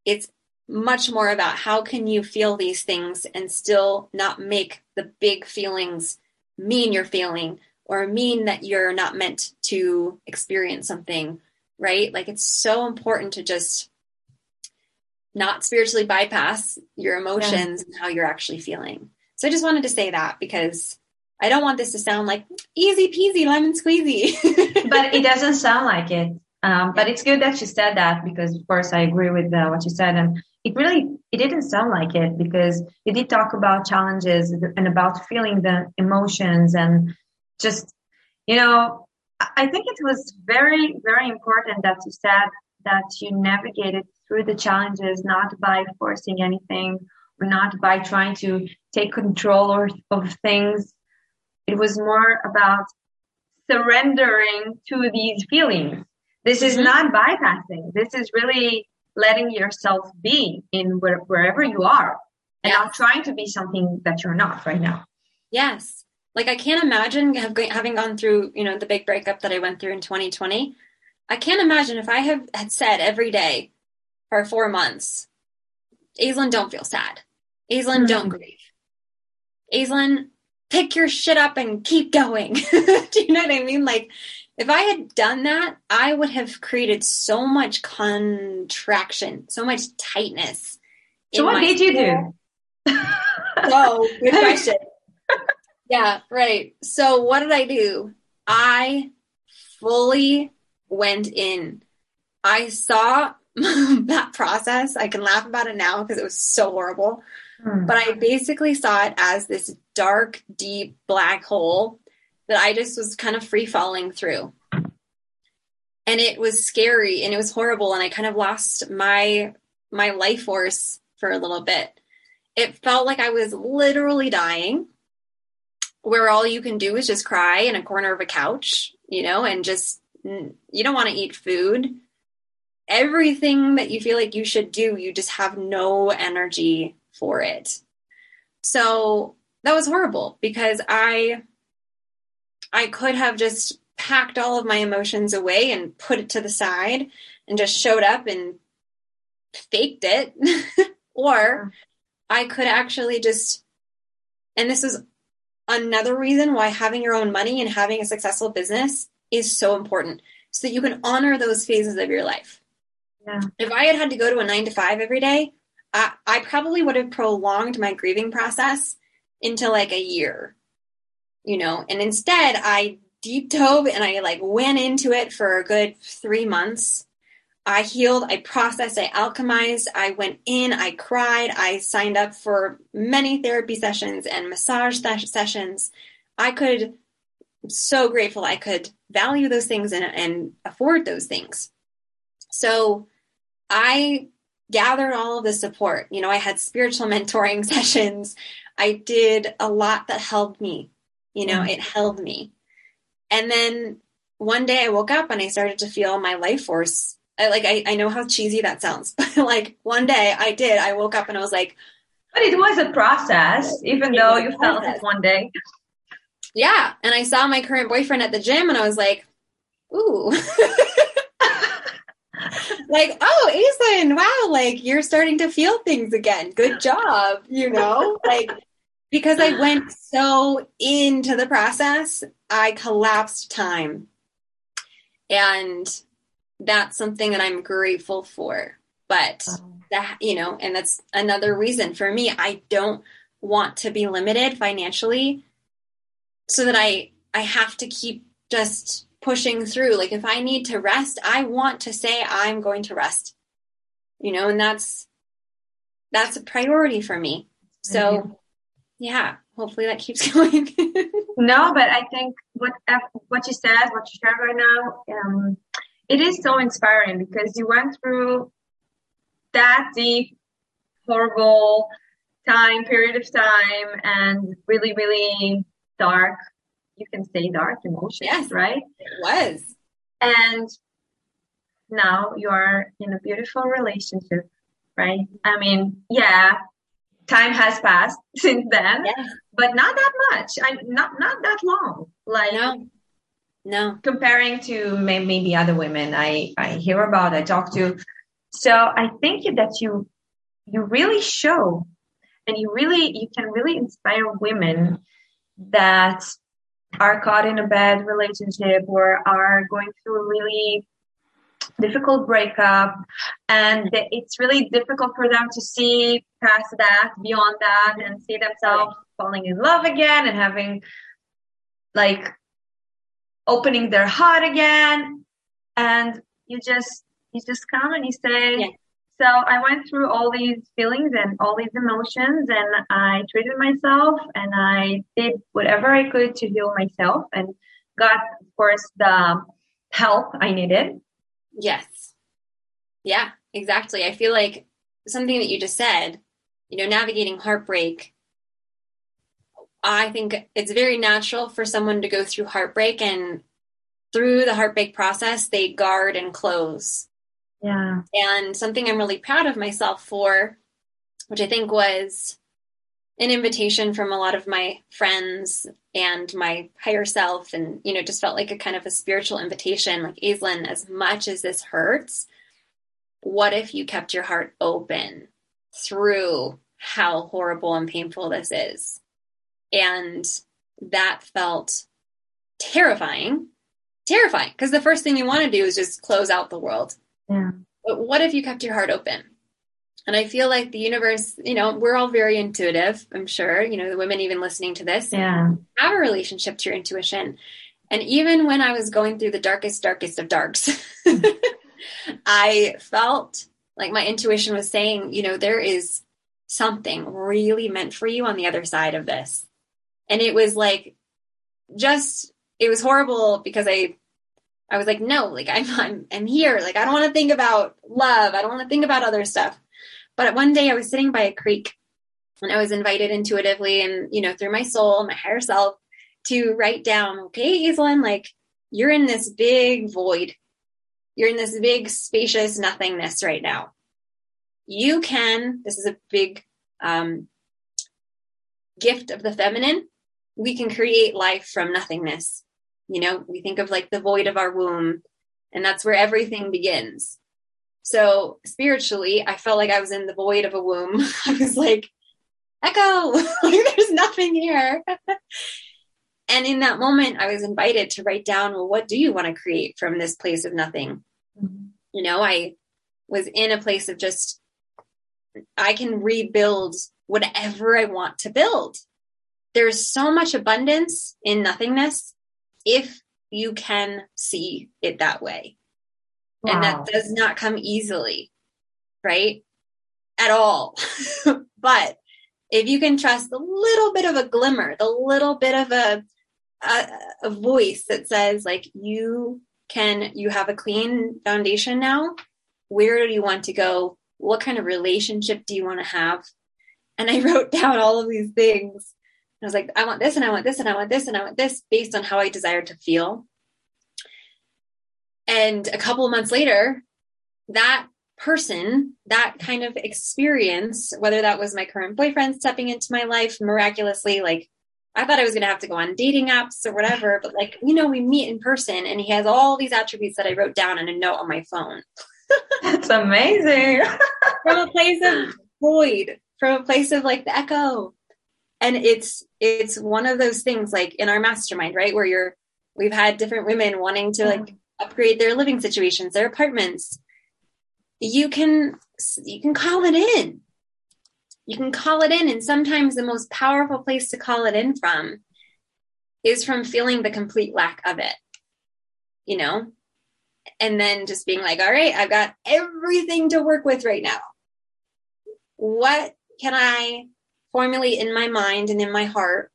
It's much more about how can you feel these things and still not make the big feelings mean you're feeling or mean that you're not meant to experience something, right? Like it's so important to just not spiritually bypass your emotions yeah. and how you're actually feeling. So I just wanted to say that because I don't want this to sound like easy peasy lemon squeezy. but it doesn't sound like it. Um, but it's good that you said that because, of course, I agree with uh, what you said. And it really, it didn't sound like it because you did talk about challenges and about feeling the emotions and just, you know, I think it was very, very important that you said that you navigated through the challenges not by forcing anything or not by trying to take control or, of things. It was more about surrendering to these feelings this is mm-hmm. not bypassing. This is really letting yourself be in where, wherever you are and not trying to be something that you're not right now. Yes. Like I can't imagine have, having gone through, you know, the big breakup that I went through in 2020. I can't imagine if I have had said every day for four months, Aislinn, don't feel sad. Aislinn, mm-hmm. don't grieve. Aislinn, pick your shit up and keep going. Do you know what I mean? Like, if I had done that, I would have created so much contraction, so much tightness. So, what did you do? oh, good question. yeah, right. So, what did I do? I fully went in. I saw that process. I can laugh about it now because it was so horrible. Hmm. But I basically saw it as this dark, deep black hole that I just was kind of free falling through. And it was scary and it was horrible and I kind of lost my my life force for a little bit. It felt like I was literally dying where all you can do is just cry in a corner of a couch, you know, and just you don't want to eat food. Everything that you feel like you should do, you just have no energy for it. So that was horrible because I I could have just packed all of my emotions away and put it to the side and just showed up and faked it. or I could actually just, and this is another reason why having your own money and having a successful business is so important so that you can honor those phases of your life. Yeah. If I had had to go to a nine to five every day, I, I probably would have prolonged my grieving process into like a year, you know, and instead I deep dove and I like went into it for a good three months. I healed, I processed, I alchemized, I went in, I cried, I signed up for many therapy sessions and massage sessions. I could, so grateful I could value those things and, and afford those things. So I gathered all of the support. You know, I had spiritual mentoring sessions. I did a lot that helped me. You know, it held me. And then one day I woke up and I started to feel my life force. I, like I, I know how cheesy that sounds, but like one day I did. I woke up and I was like, but it was a process, even though you felt it one day. Yeah. And I saw my current boyfriend at the gym and I was like, ooh. like, oh, Aislinn, wow, like you're starting to feel things again. Good job, you know? like because I went so into the process, I collapsed time. And that's something that I'm grateful for. But that, you know, and that's another reason for me, I don't want to be limited financially so that I I have to keep just pushing through. Like if I need to rest, I want to say I'm going to rest. You know, and that's that's a priority for me. So. Yeah, hopefully that keeps going. no, but I think what what you said, what you shared right now, um, it is so inspiring because you went through that deep, horrible time period of time and really, really dark you can say dark emotions, yes, right? It was. And now you are in a beautiful relationship, right? I mean, yeah, time has passed since then, yes. but not that much. I not not that long. Like no. No. Comparing to maybe other women I, I hear about, I talk to. So I think that you you really show and you really you can really inspire women that are caught in a bad relationship or are going through a really difficult breakup and it's really difficult for them to see past that beyond that and see themselves falling in love again and having like opening their heart again and you just you just come and you say yeah. So I went through all these feelings and all these emotions, and I treated myself and I did whatever I could to heal myself and got, of course, the help I needed. Yes. Yeah, exactly. I feel like something that you just said, you know, navigating heartbreak. I think it's very natural for someone to go through heartbreak and through the heartbreak process, they guard and close yeah. And something I'm really proud of myself for, which I think was an invitation from a lot of my friends and my higher self and you know just felt like a kind of a spiritual invitation like Aislinn as much as this hurts what if you kept your heart open through how horrible and painful this is And that felt terrifying. Terrifying. Because the first thing you want to do is just close out the world. Yeah. But what if you kept your heart open? And I feel like the universe, you know, we're all very intuitive, I'm sure. You know, the women even listening to this yeah. have a relationship to your intuition. And even when I was going through the darkest, darkest of darks, I felt like my intuition was saying, you know, there is something really meant for you on the other side of this. And it was like just it was horrible because I I was like, no, like I'm I'm I'm here. Like I don't want to think about love. I don't want to think about other stuff. But one day I was sitting by a creek and I was invited intuitively and you know through my soul, my higher self, to write down, okay, Aislinn, like you're in this big void. You're in this big spacious nothingness right now. You can, this is a big um, gift of the feminine. We can create life from nothingness. You know, we think of like the void of our womb, and that's where everything begins. So spiritually, I felt like I was in the void of a womb. I was like, echo, there's nothing here. and in that moment, I was invited to write down, well, what do you want to create from this place of nothing? Mm-hmm. You know, I was in a place of just, I can rebuild whatever I want to build. There's so much abundance in nothingness if you can see it that way. Wow. And that does not come easily, right? At all. but if you can trust a little bit of a glimmer, the little bit of a, a, a voice that says like you can you have a clean foundation now where do you want to go what kind of relationship do you want to have and i wrote down all of these things i was like i want this and i want this and i want this and i want this based on how i desire to feel and a couple of months later that person that kind of experience whether that was my current boyfriend stepping into my life miraculously like I thought I was going to have to go on dating apps or whatever, but like, you know, we meet in person and he has all these attributes that I wrote down in a note on my phone. That's amazing. from a place of void, from a place of like the echo. And it's, it's one of those things like in our mastermind, right? Where you're, we've had different women wanting to like upgrade their living situations, their apartments. You can, you can call it in you can call it in. And sometimes the most powerful place to call it in from is from feeling the complete lack of it, you know? And then just being like, all right, I've got everything to work with right now. What can I formulate in my mind and in my heart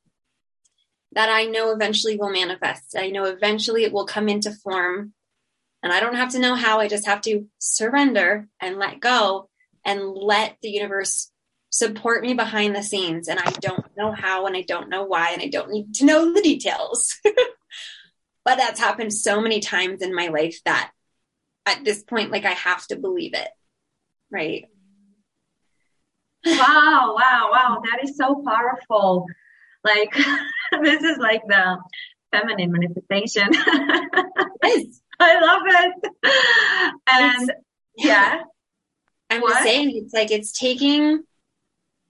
that I know eventually will manifest? I know eventually it will come into form. And I don't have to know how, I just have to surrender and let go and let the universe support me behind the scenes and I don't know how and I don't know why and I don't need to know the details. but that's happened so many times in my life that at this point like I have to believe it. Right? Wow, wow, wow. That is so powerful. Like this is like the feminine manifestation. I love it. And it's, yeah. I'm what? just saying it's like it's taking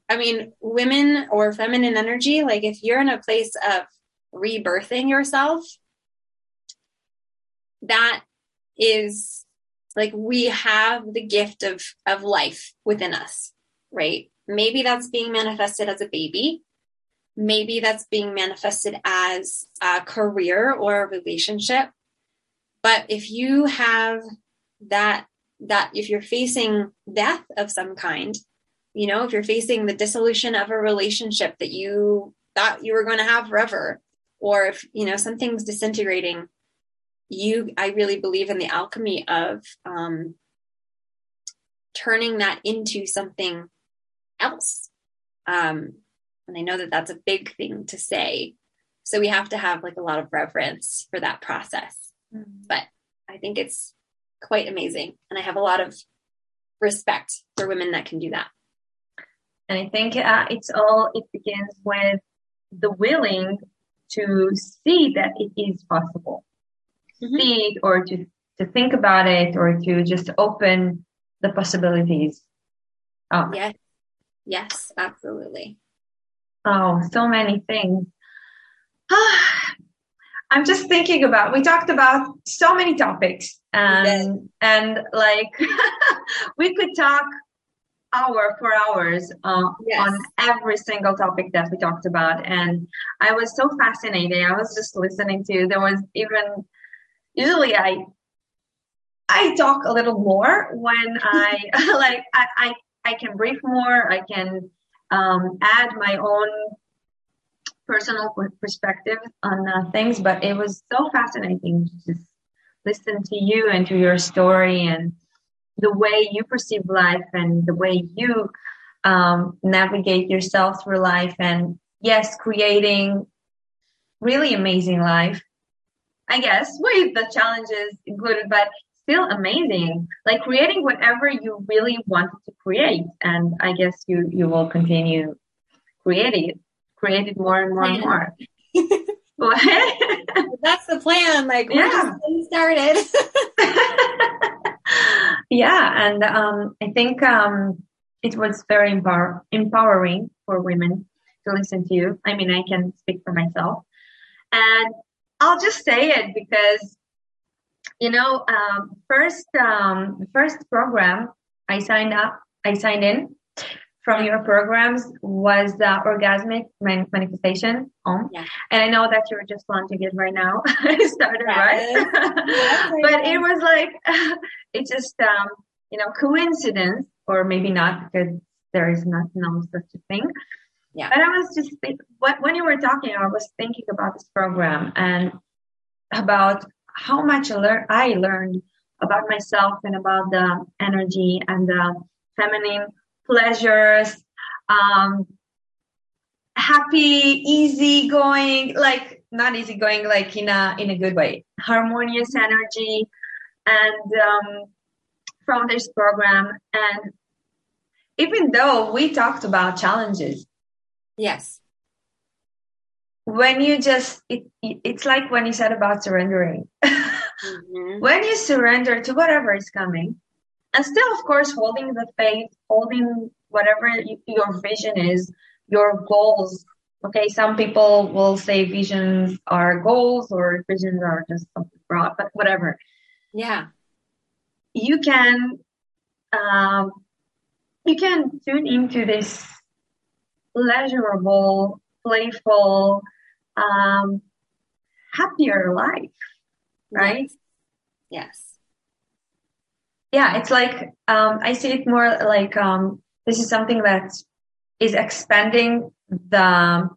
I mean, women or feminine energy, like if you're in a place of rebirthing yourself, that is like we have the gift of of life within us, right? Maybe that's being manifested as a baby. Maybe that's being manifested as a career or a relationship. But if you have that that if you're facing death of some kind, you know, if you're facing the dissolution of a relationship that you thought you were going to have forever, or if, you know, something's disintegrating, you, I really believe in the alchemy of um, turning that into something else. Um, and I know that that's a big thing to say. So we have to have like a lot of reverence for that process. Mm-hmm. But I think it's quite amazing. And I have a lot of respect for women that can do that. And I think uh, it's all, it begins with the willing to see that it is possible. Mm-hmm. See it or to, to think about it or to just open the possibilities up. Yes. Yes, absolutely. Oh, so many things. I'm just thinking about we talked about so many topics and yes. and like we could talk hour for hours uh, yes. on every single topic that we talked about and I was so fascinated I was just listening to there was even usually I I talk a little more when I like I, I I can brief more I can um, add my own personal perspective on uh, things, but it was so fascinating to just listen to you and to your story and the way you perceive life and the way you um, navigate yourself through life and yes, creating really amazing life. I guess with the challenges included, but still amazing. Like creating whatever you really wanted to create, and I guess you you will continue creating it created more and more and more. That's the plan. Like we're yeah. just getting started. yeah, and um, I think um, it was very empower- empowering for women to listen to you. I mean, I can speak for myself, and I'll just say it because you know, um, first um, first program I signed up, I signed in from your programs was the orgasmic manifestation Om. Yeah. And I know that you're just launching it right now. it started right. but it was like it's just um, you know, coincidence or maybe not because there is not no such a thing. Yeah. But I was just think, when you were talking, I was thinking about this program and about how much I, lear- I learned about myself and about the energy and the feminine pleasures, um, happy, easy going, like not easy going, like in a in a good way, harmonious energy, and um, from this program. And even though we talked about challenges, yes, when you just it, it's like when you said about surrendering. mm-hmm. When you surrender to whatever is coming, and still of course holding the faith holding whatever your vision is your goals okay some people will say visions are goals or visions are just something broad but whatever yeah you can um, you can tune into this pleasurable playful um, happier life right yes. yes yeah, it's like um, I see it more like um, this is something that is expanding the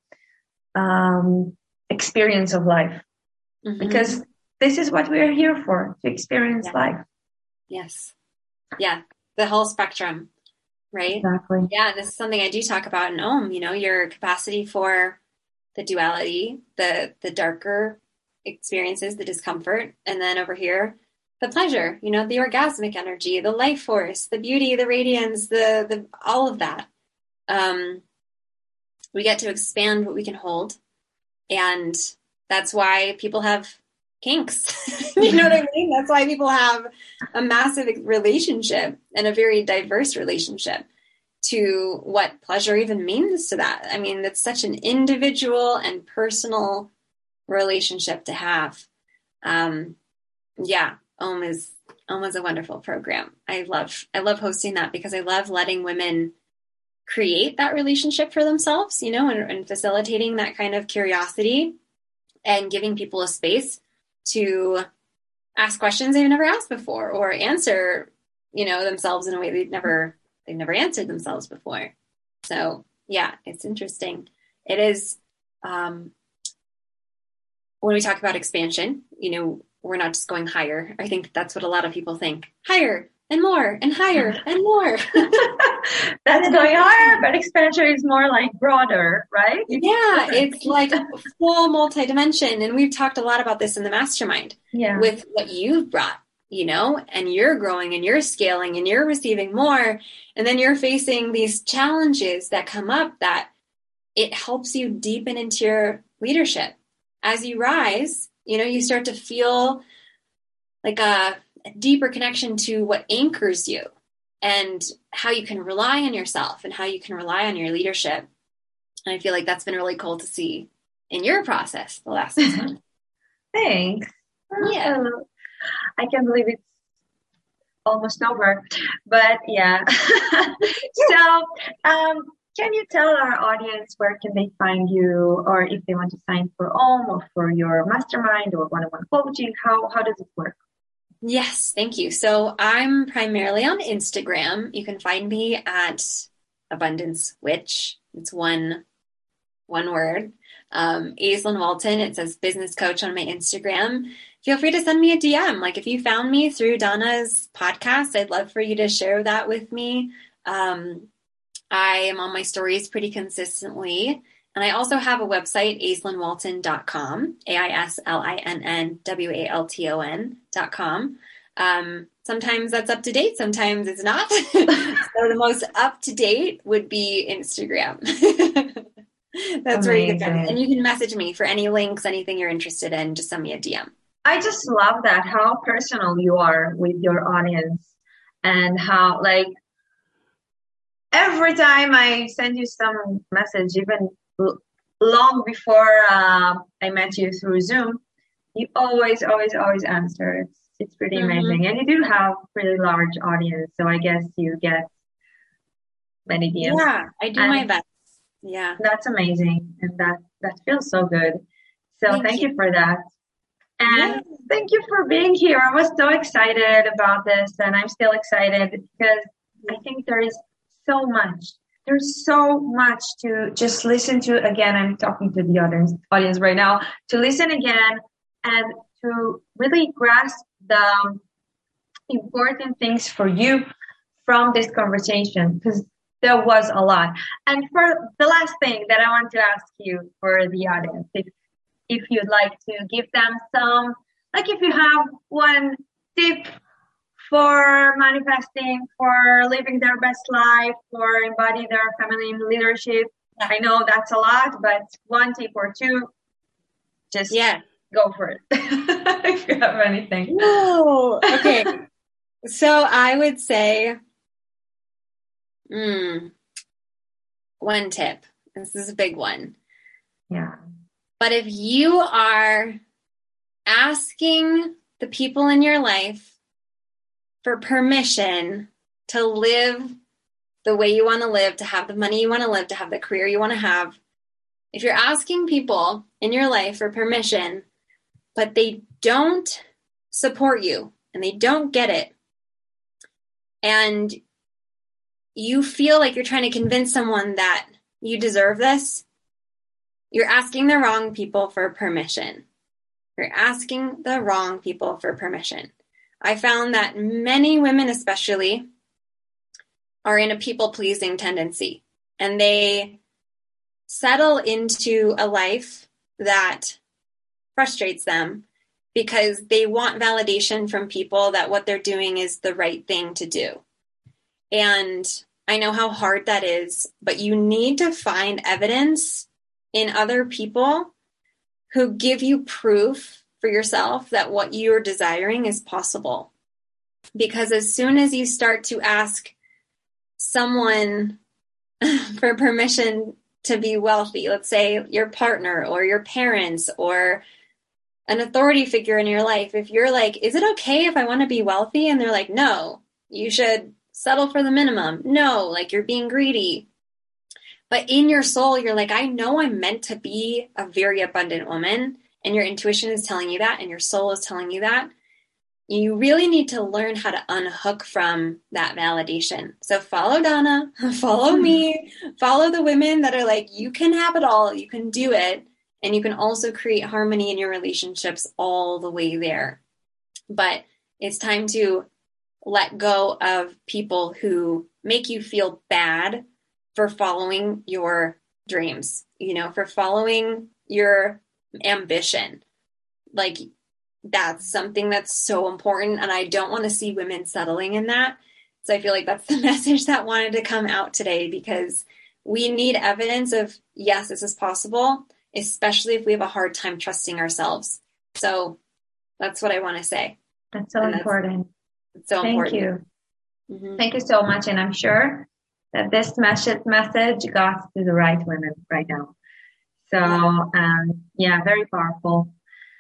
um, experience of life mm-hmm. because this is what we are here for to experience yeah. life. Yes. Yeah. The whole spectrum, right? Exactly. Yeah. This is something I do talk about in Om, you know, your capacity for the duality, the, the darker experiences, the discomfort. And then over here, the pleasure, you know, the orgasmic energy, the life force, the beauty, the radiance, the the all of that. Um, we get to expand what we can hold, and that's why people have kinks. you know what I mean? That's why people have a massive relationship and a very diverse relationship to what pleasure even means to that. I mean, it's such an individual and personal relationship to have. Um, yeah, Om is Om is a wonderful program. I love I love hosting that because I love letting women create that relationship for themselves, you know, and, and facilitating that kind of curiosity and giving people a space to ask questions they've never asked before or answer, you know, themselves in a way they've never they've never answered themselves before. So yeah, it's interesting. It is um, when we talk about expansion, you know, we're not just going higher. I think that's what a lot of people think. Higher and more and higher and more. that's going higher, but expansion is more like broader, right? It's yeah, different. it's like full multi-dimension. And we've talked a lot about this in the mastermind. Yeah. With what you've brought, you know, and you're growing and you're scaling and you're receiving more. And then you're facing these challenges that come up that it helps you deepen into your leadership. As you rise, you know, you start to feel like a, a deeper connection to what anchors you and how you can rely on yourself and how you can rely on your leadership. And I feel like that's been really cool to see in your process the last six months. Thanks. Yeah. Oh, I can't believe it's almost over. But yeah. so um can you tell our audience where can they find you or if they want to sign for OM or for your mastermind or one-on-one coaching how how does it work? Yes thank you. So i'm primarily on instagram. You can find me at abundance witch. It's one one word. Um aislinn walton it says business coach on my instagram feel free to send me a dm like if you found me through donna's podcast i'd love for you to share that with me um, I am on my stories pretty consistently. And I also have a website, aislinnwalton.com, A-I-S-L-I-N-N-W-A-L-T-O-N.com. Um, sometimes that's up to date, sometimes it's not. so the most up to date would be Instagram. that's Amazing. where you can And you can message me for any links, anything you're interested in, just send me a DM. I just love that how personal you are with your audience and how like every time I send you some message, even long before uh, I met you through Zoom, you always, always, always answer. It's, it's pretty mm-hmm. amazing. And you do have a pretty large audience, so I guess you get many DMs. Yeah, I do and my best. Yeah. That's amazing. And that, that feels so good. So thank, thank you. you. for that. And yeah. thank you for being here. I was so excited about this and I'm still excited because I think there is so much. There's so much to just listen to again. I'm talking to the audience, audience right now to listen again and to really grasp the important things for you from this conversation because there was a lot. And for the last thing that I want to ask you for the audience, if if you'd like to give them some, like if you have one tip for manifesting, for living their best life, for embodying their feminine leadership. I know that's a lot, but one tip or two, just yeah, go for it. if you have anything. No. Okay. so I would say, mm, one tip. This is a big one. Yeah. But if you are asking the people in your life for permission to live the way you want to live, to have the money you want to live, to have the career you want to have, if you're asking people in your life for permission, but they don't support you and they don't get it, and you feel like you're trying to convince someone that you deserve this, you're asking the wrong people for permission. You're asking the wrong people for permission. I found that many women, especially, are in a people pleasing tendency and they settle into a life that frustrates them because they want validation from people that what they're doing is the right thing to do. And I know how hard that is, but you need to find evidence in other people who give you proof for yourself that what you're desiring is possible. Because as soon as you start to ask someone for permission to be wealthy, let's say your partner or your parents or an authority figure in your life, if you're like, is it okay if I want to be wealthy? And they're like, no, you should settle for the minimum. No, like you're being greedy. But in your soul, you're like, I know I'm meant to be a very abundant woman and your intuition is telling you that and your soul is telling you that, you really need to learn how to unhook from that validation. So follow Donna, follow me, follow the women that are like, you can have it all, you can do it, and you can also create harmony in your relationships all the way there. But it's time to let go of people who make you feel bad for following your dreams, you know, for following your ambition. Like that's something that's so important. And I don't want to see women settling in that. So I feel like that's the message that wanted to come out today because we need evidence of, yes, this is possible, especially if we have a hard time trusting ourselves. So that's what I want to say. That's so important. That's, so Thank important. you. Mm-hmm. Thank you so much. And I'm sure that this message message got to the right women right now. So um, yeah, very powerful.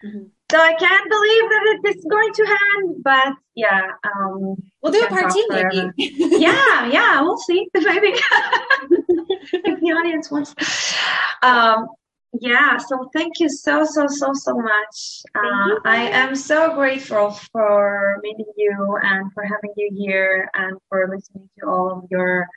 Mm-hmm. So I can't believe that it is going to end, but yeah, um, we'll do a part two, maybe. yeah, yeah, we'll see. Maybe if the audience wants. Um, yeah, so thank you so so so so much. Uh, I am so grateful for meeting you and for having you here and for listening to all of your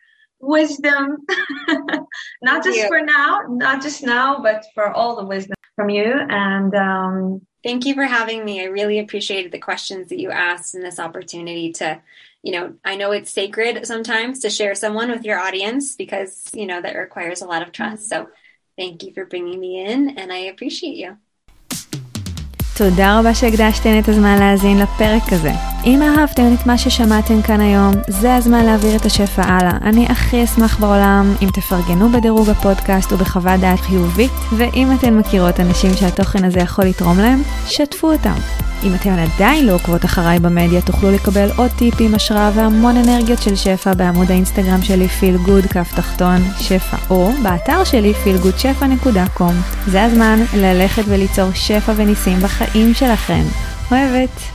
wisdom. not thank just you. for now, not just now, but for all the wisdom from you. And um, thank you for having me. I really appreciated the questions that you asked and this opportunity to, you know, I know it's sacred sometimes to share someone with your audience because, you know, that requires a lot of trust. So thank you for bringing me in and I appreciate you. תודה רבה שהקדשתן את הזמן להאזין לפרק הזה. אם אהבתם את מה ששמעתם כאן היום, זה הזמן להעביר את השפע הלאה. אני הכי אשמח בעולם אם תפרגנו בדירוג הפודקאסט ובחוות דעת חיובית, ואם אתן מכירות אנשים שהתוכן הזה יכול לתרום להם, שתפו אותם. אם אתן עדיין לא עוקבות אחריי במדיה, תוכלו לקבל עוד טיפים, השראה והמון אנרגיות של שפע בעמוד האינסטגרם שלי פיל גוד כף תחתון שפע, או באתר שלי feelgoodשפע.com. זה הזמן ללכת וליצור שפע וניסים בחיים שלכם. אוהבת.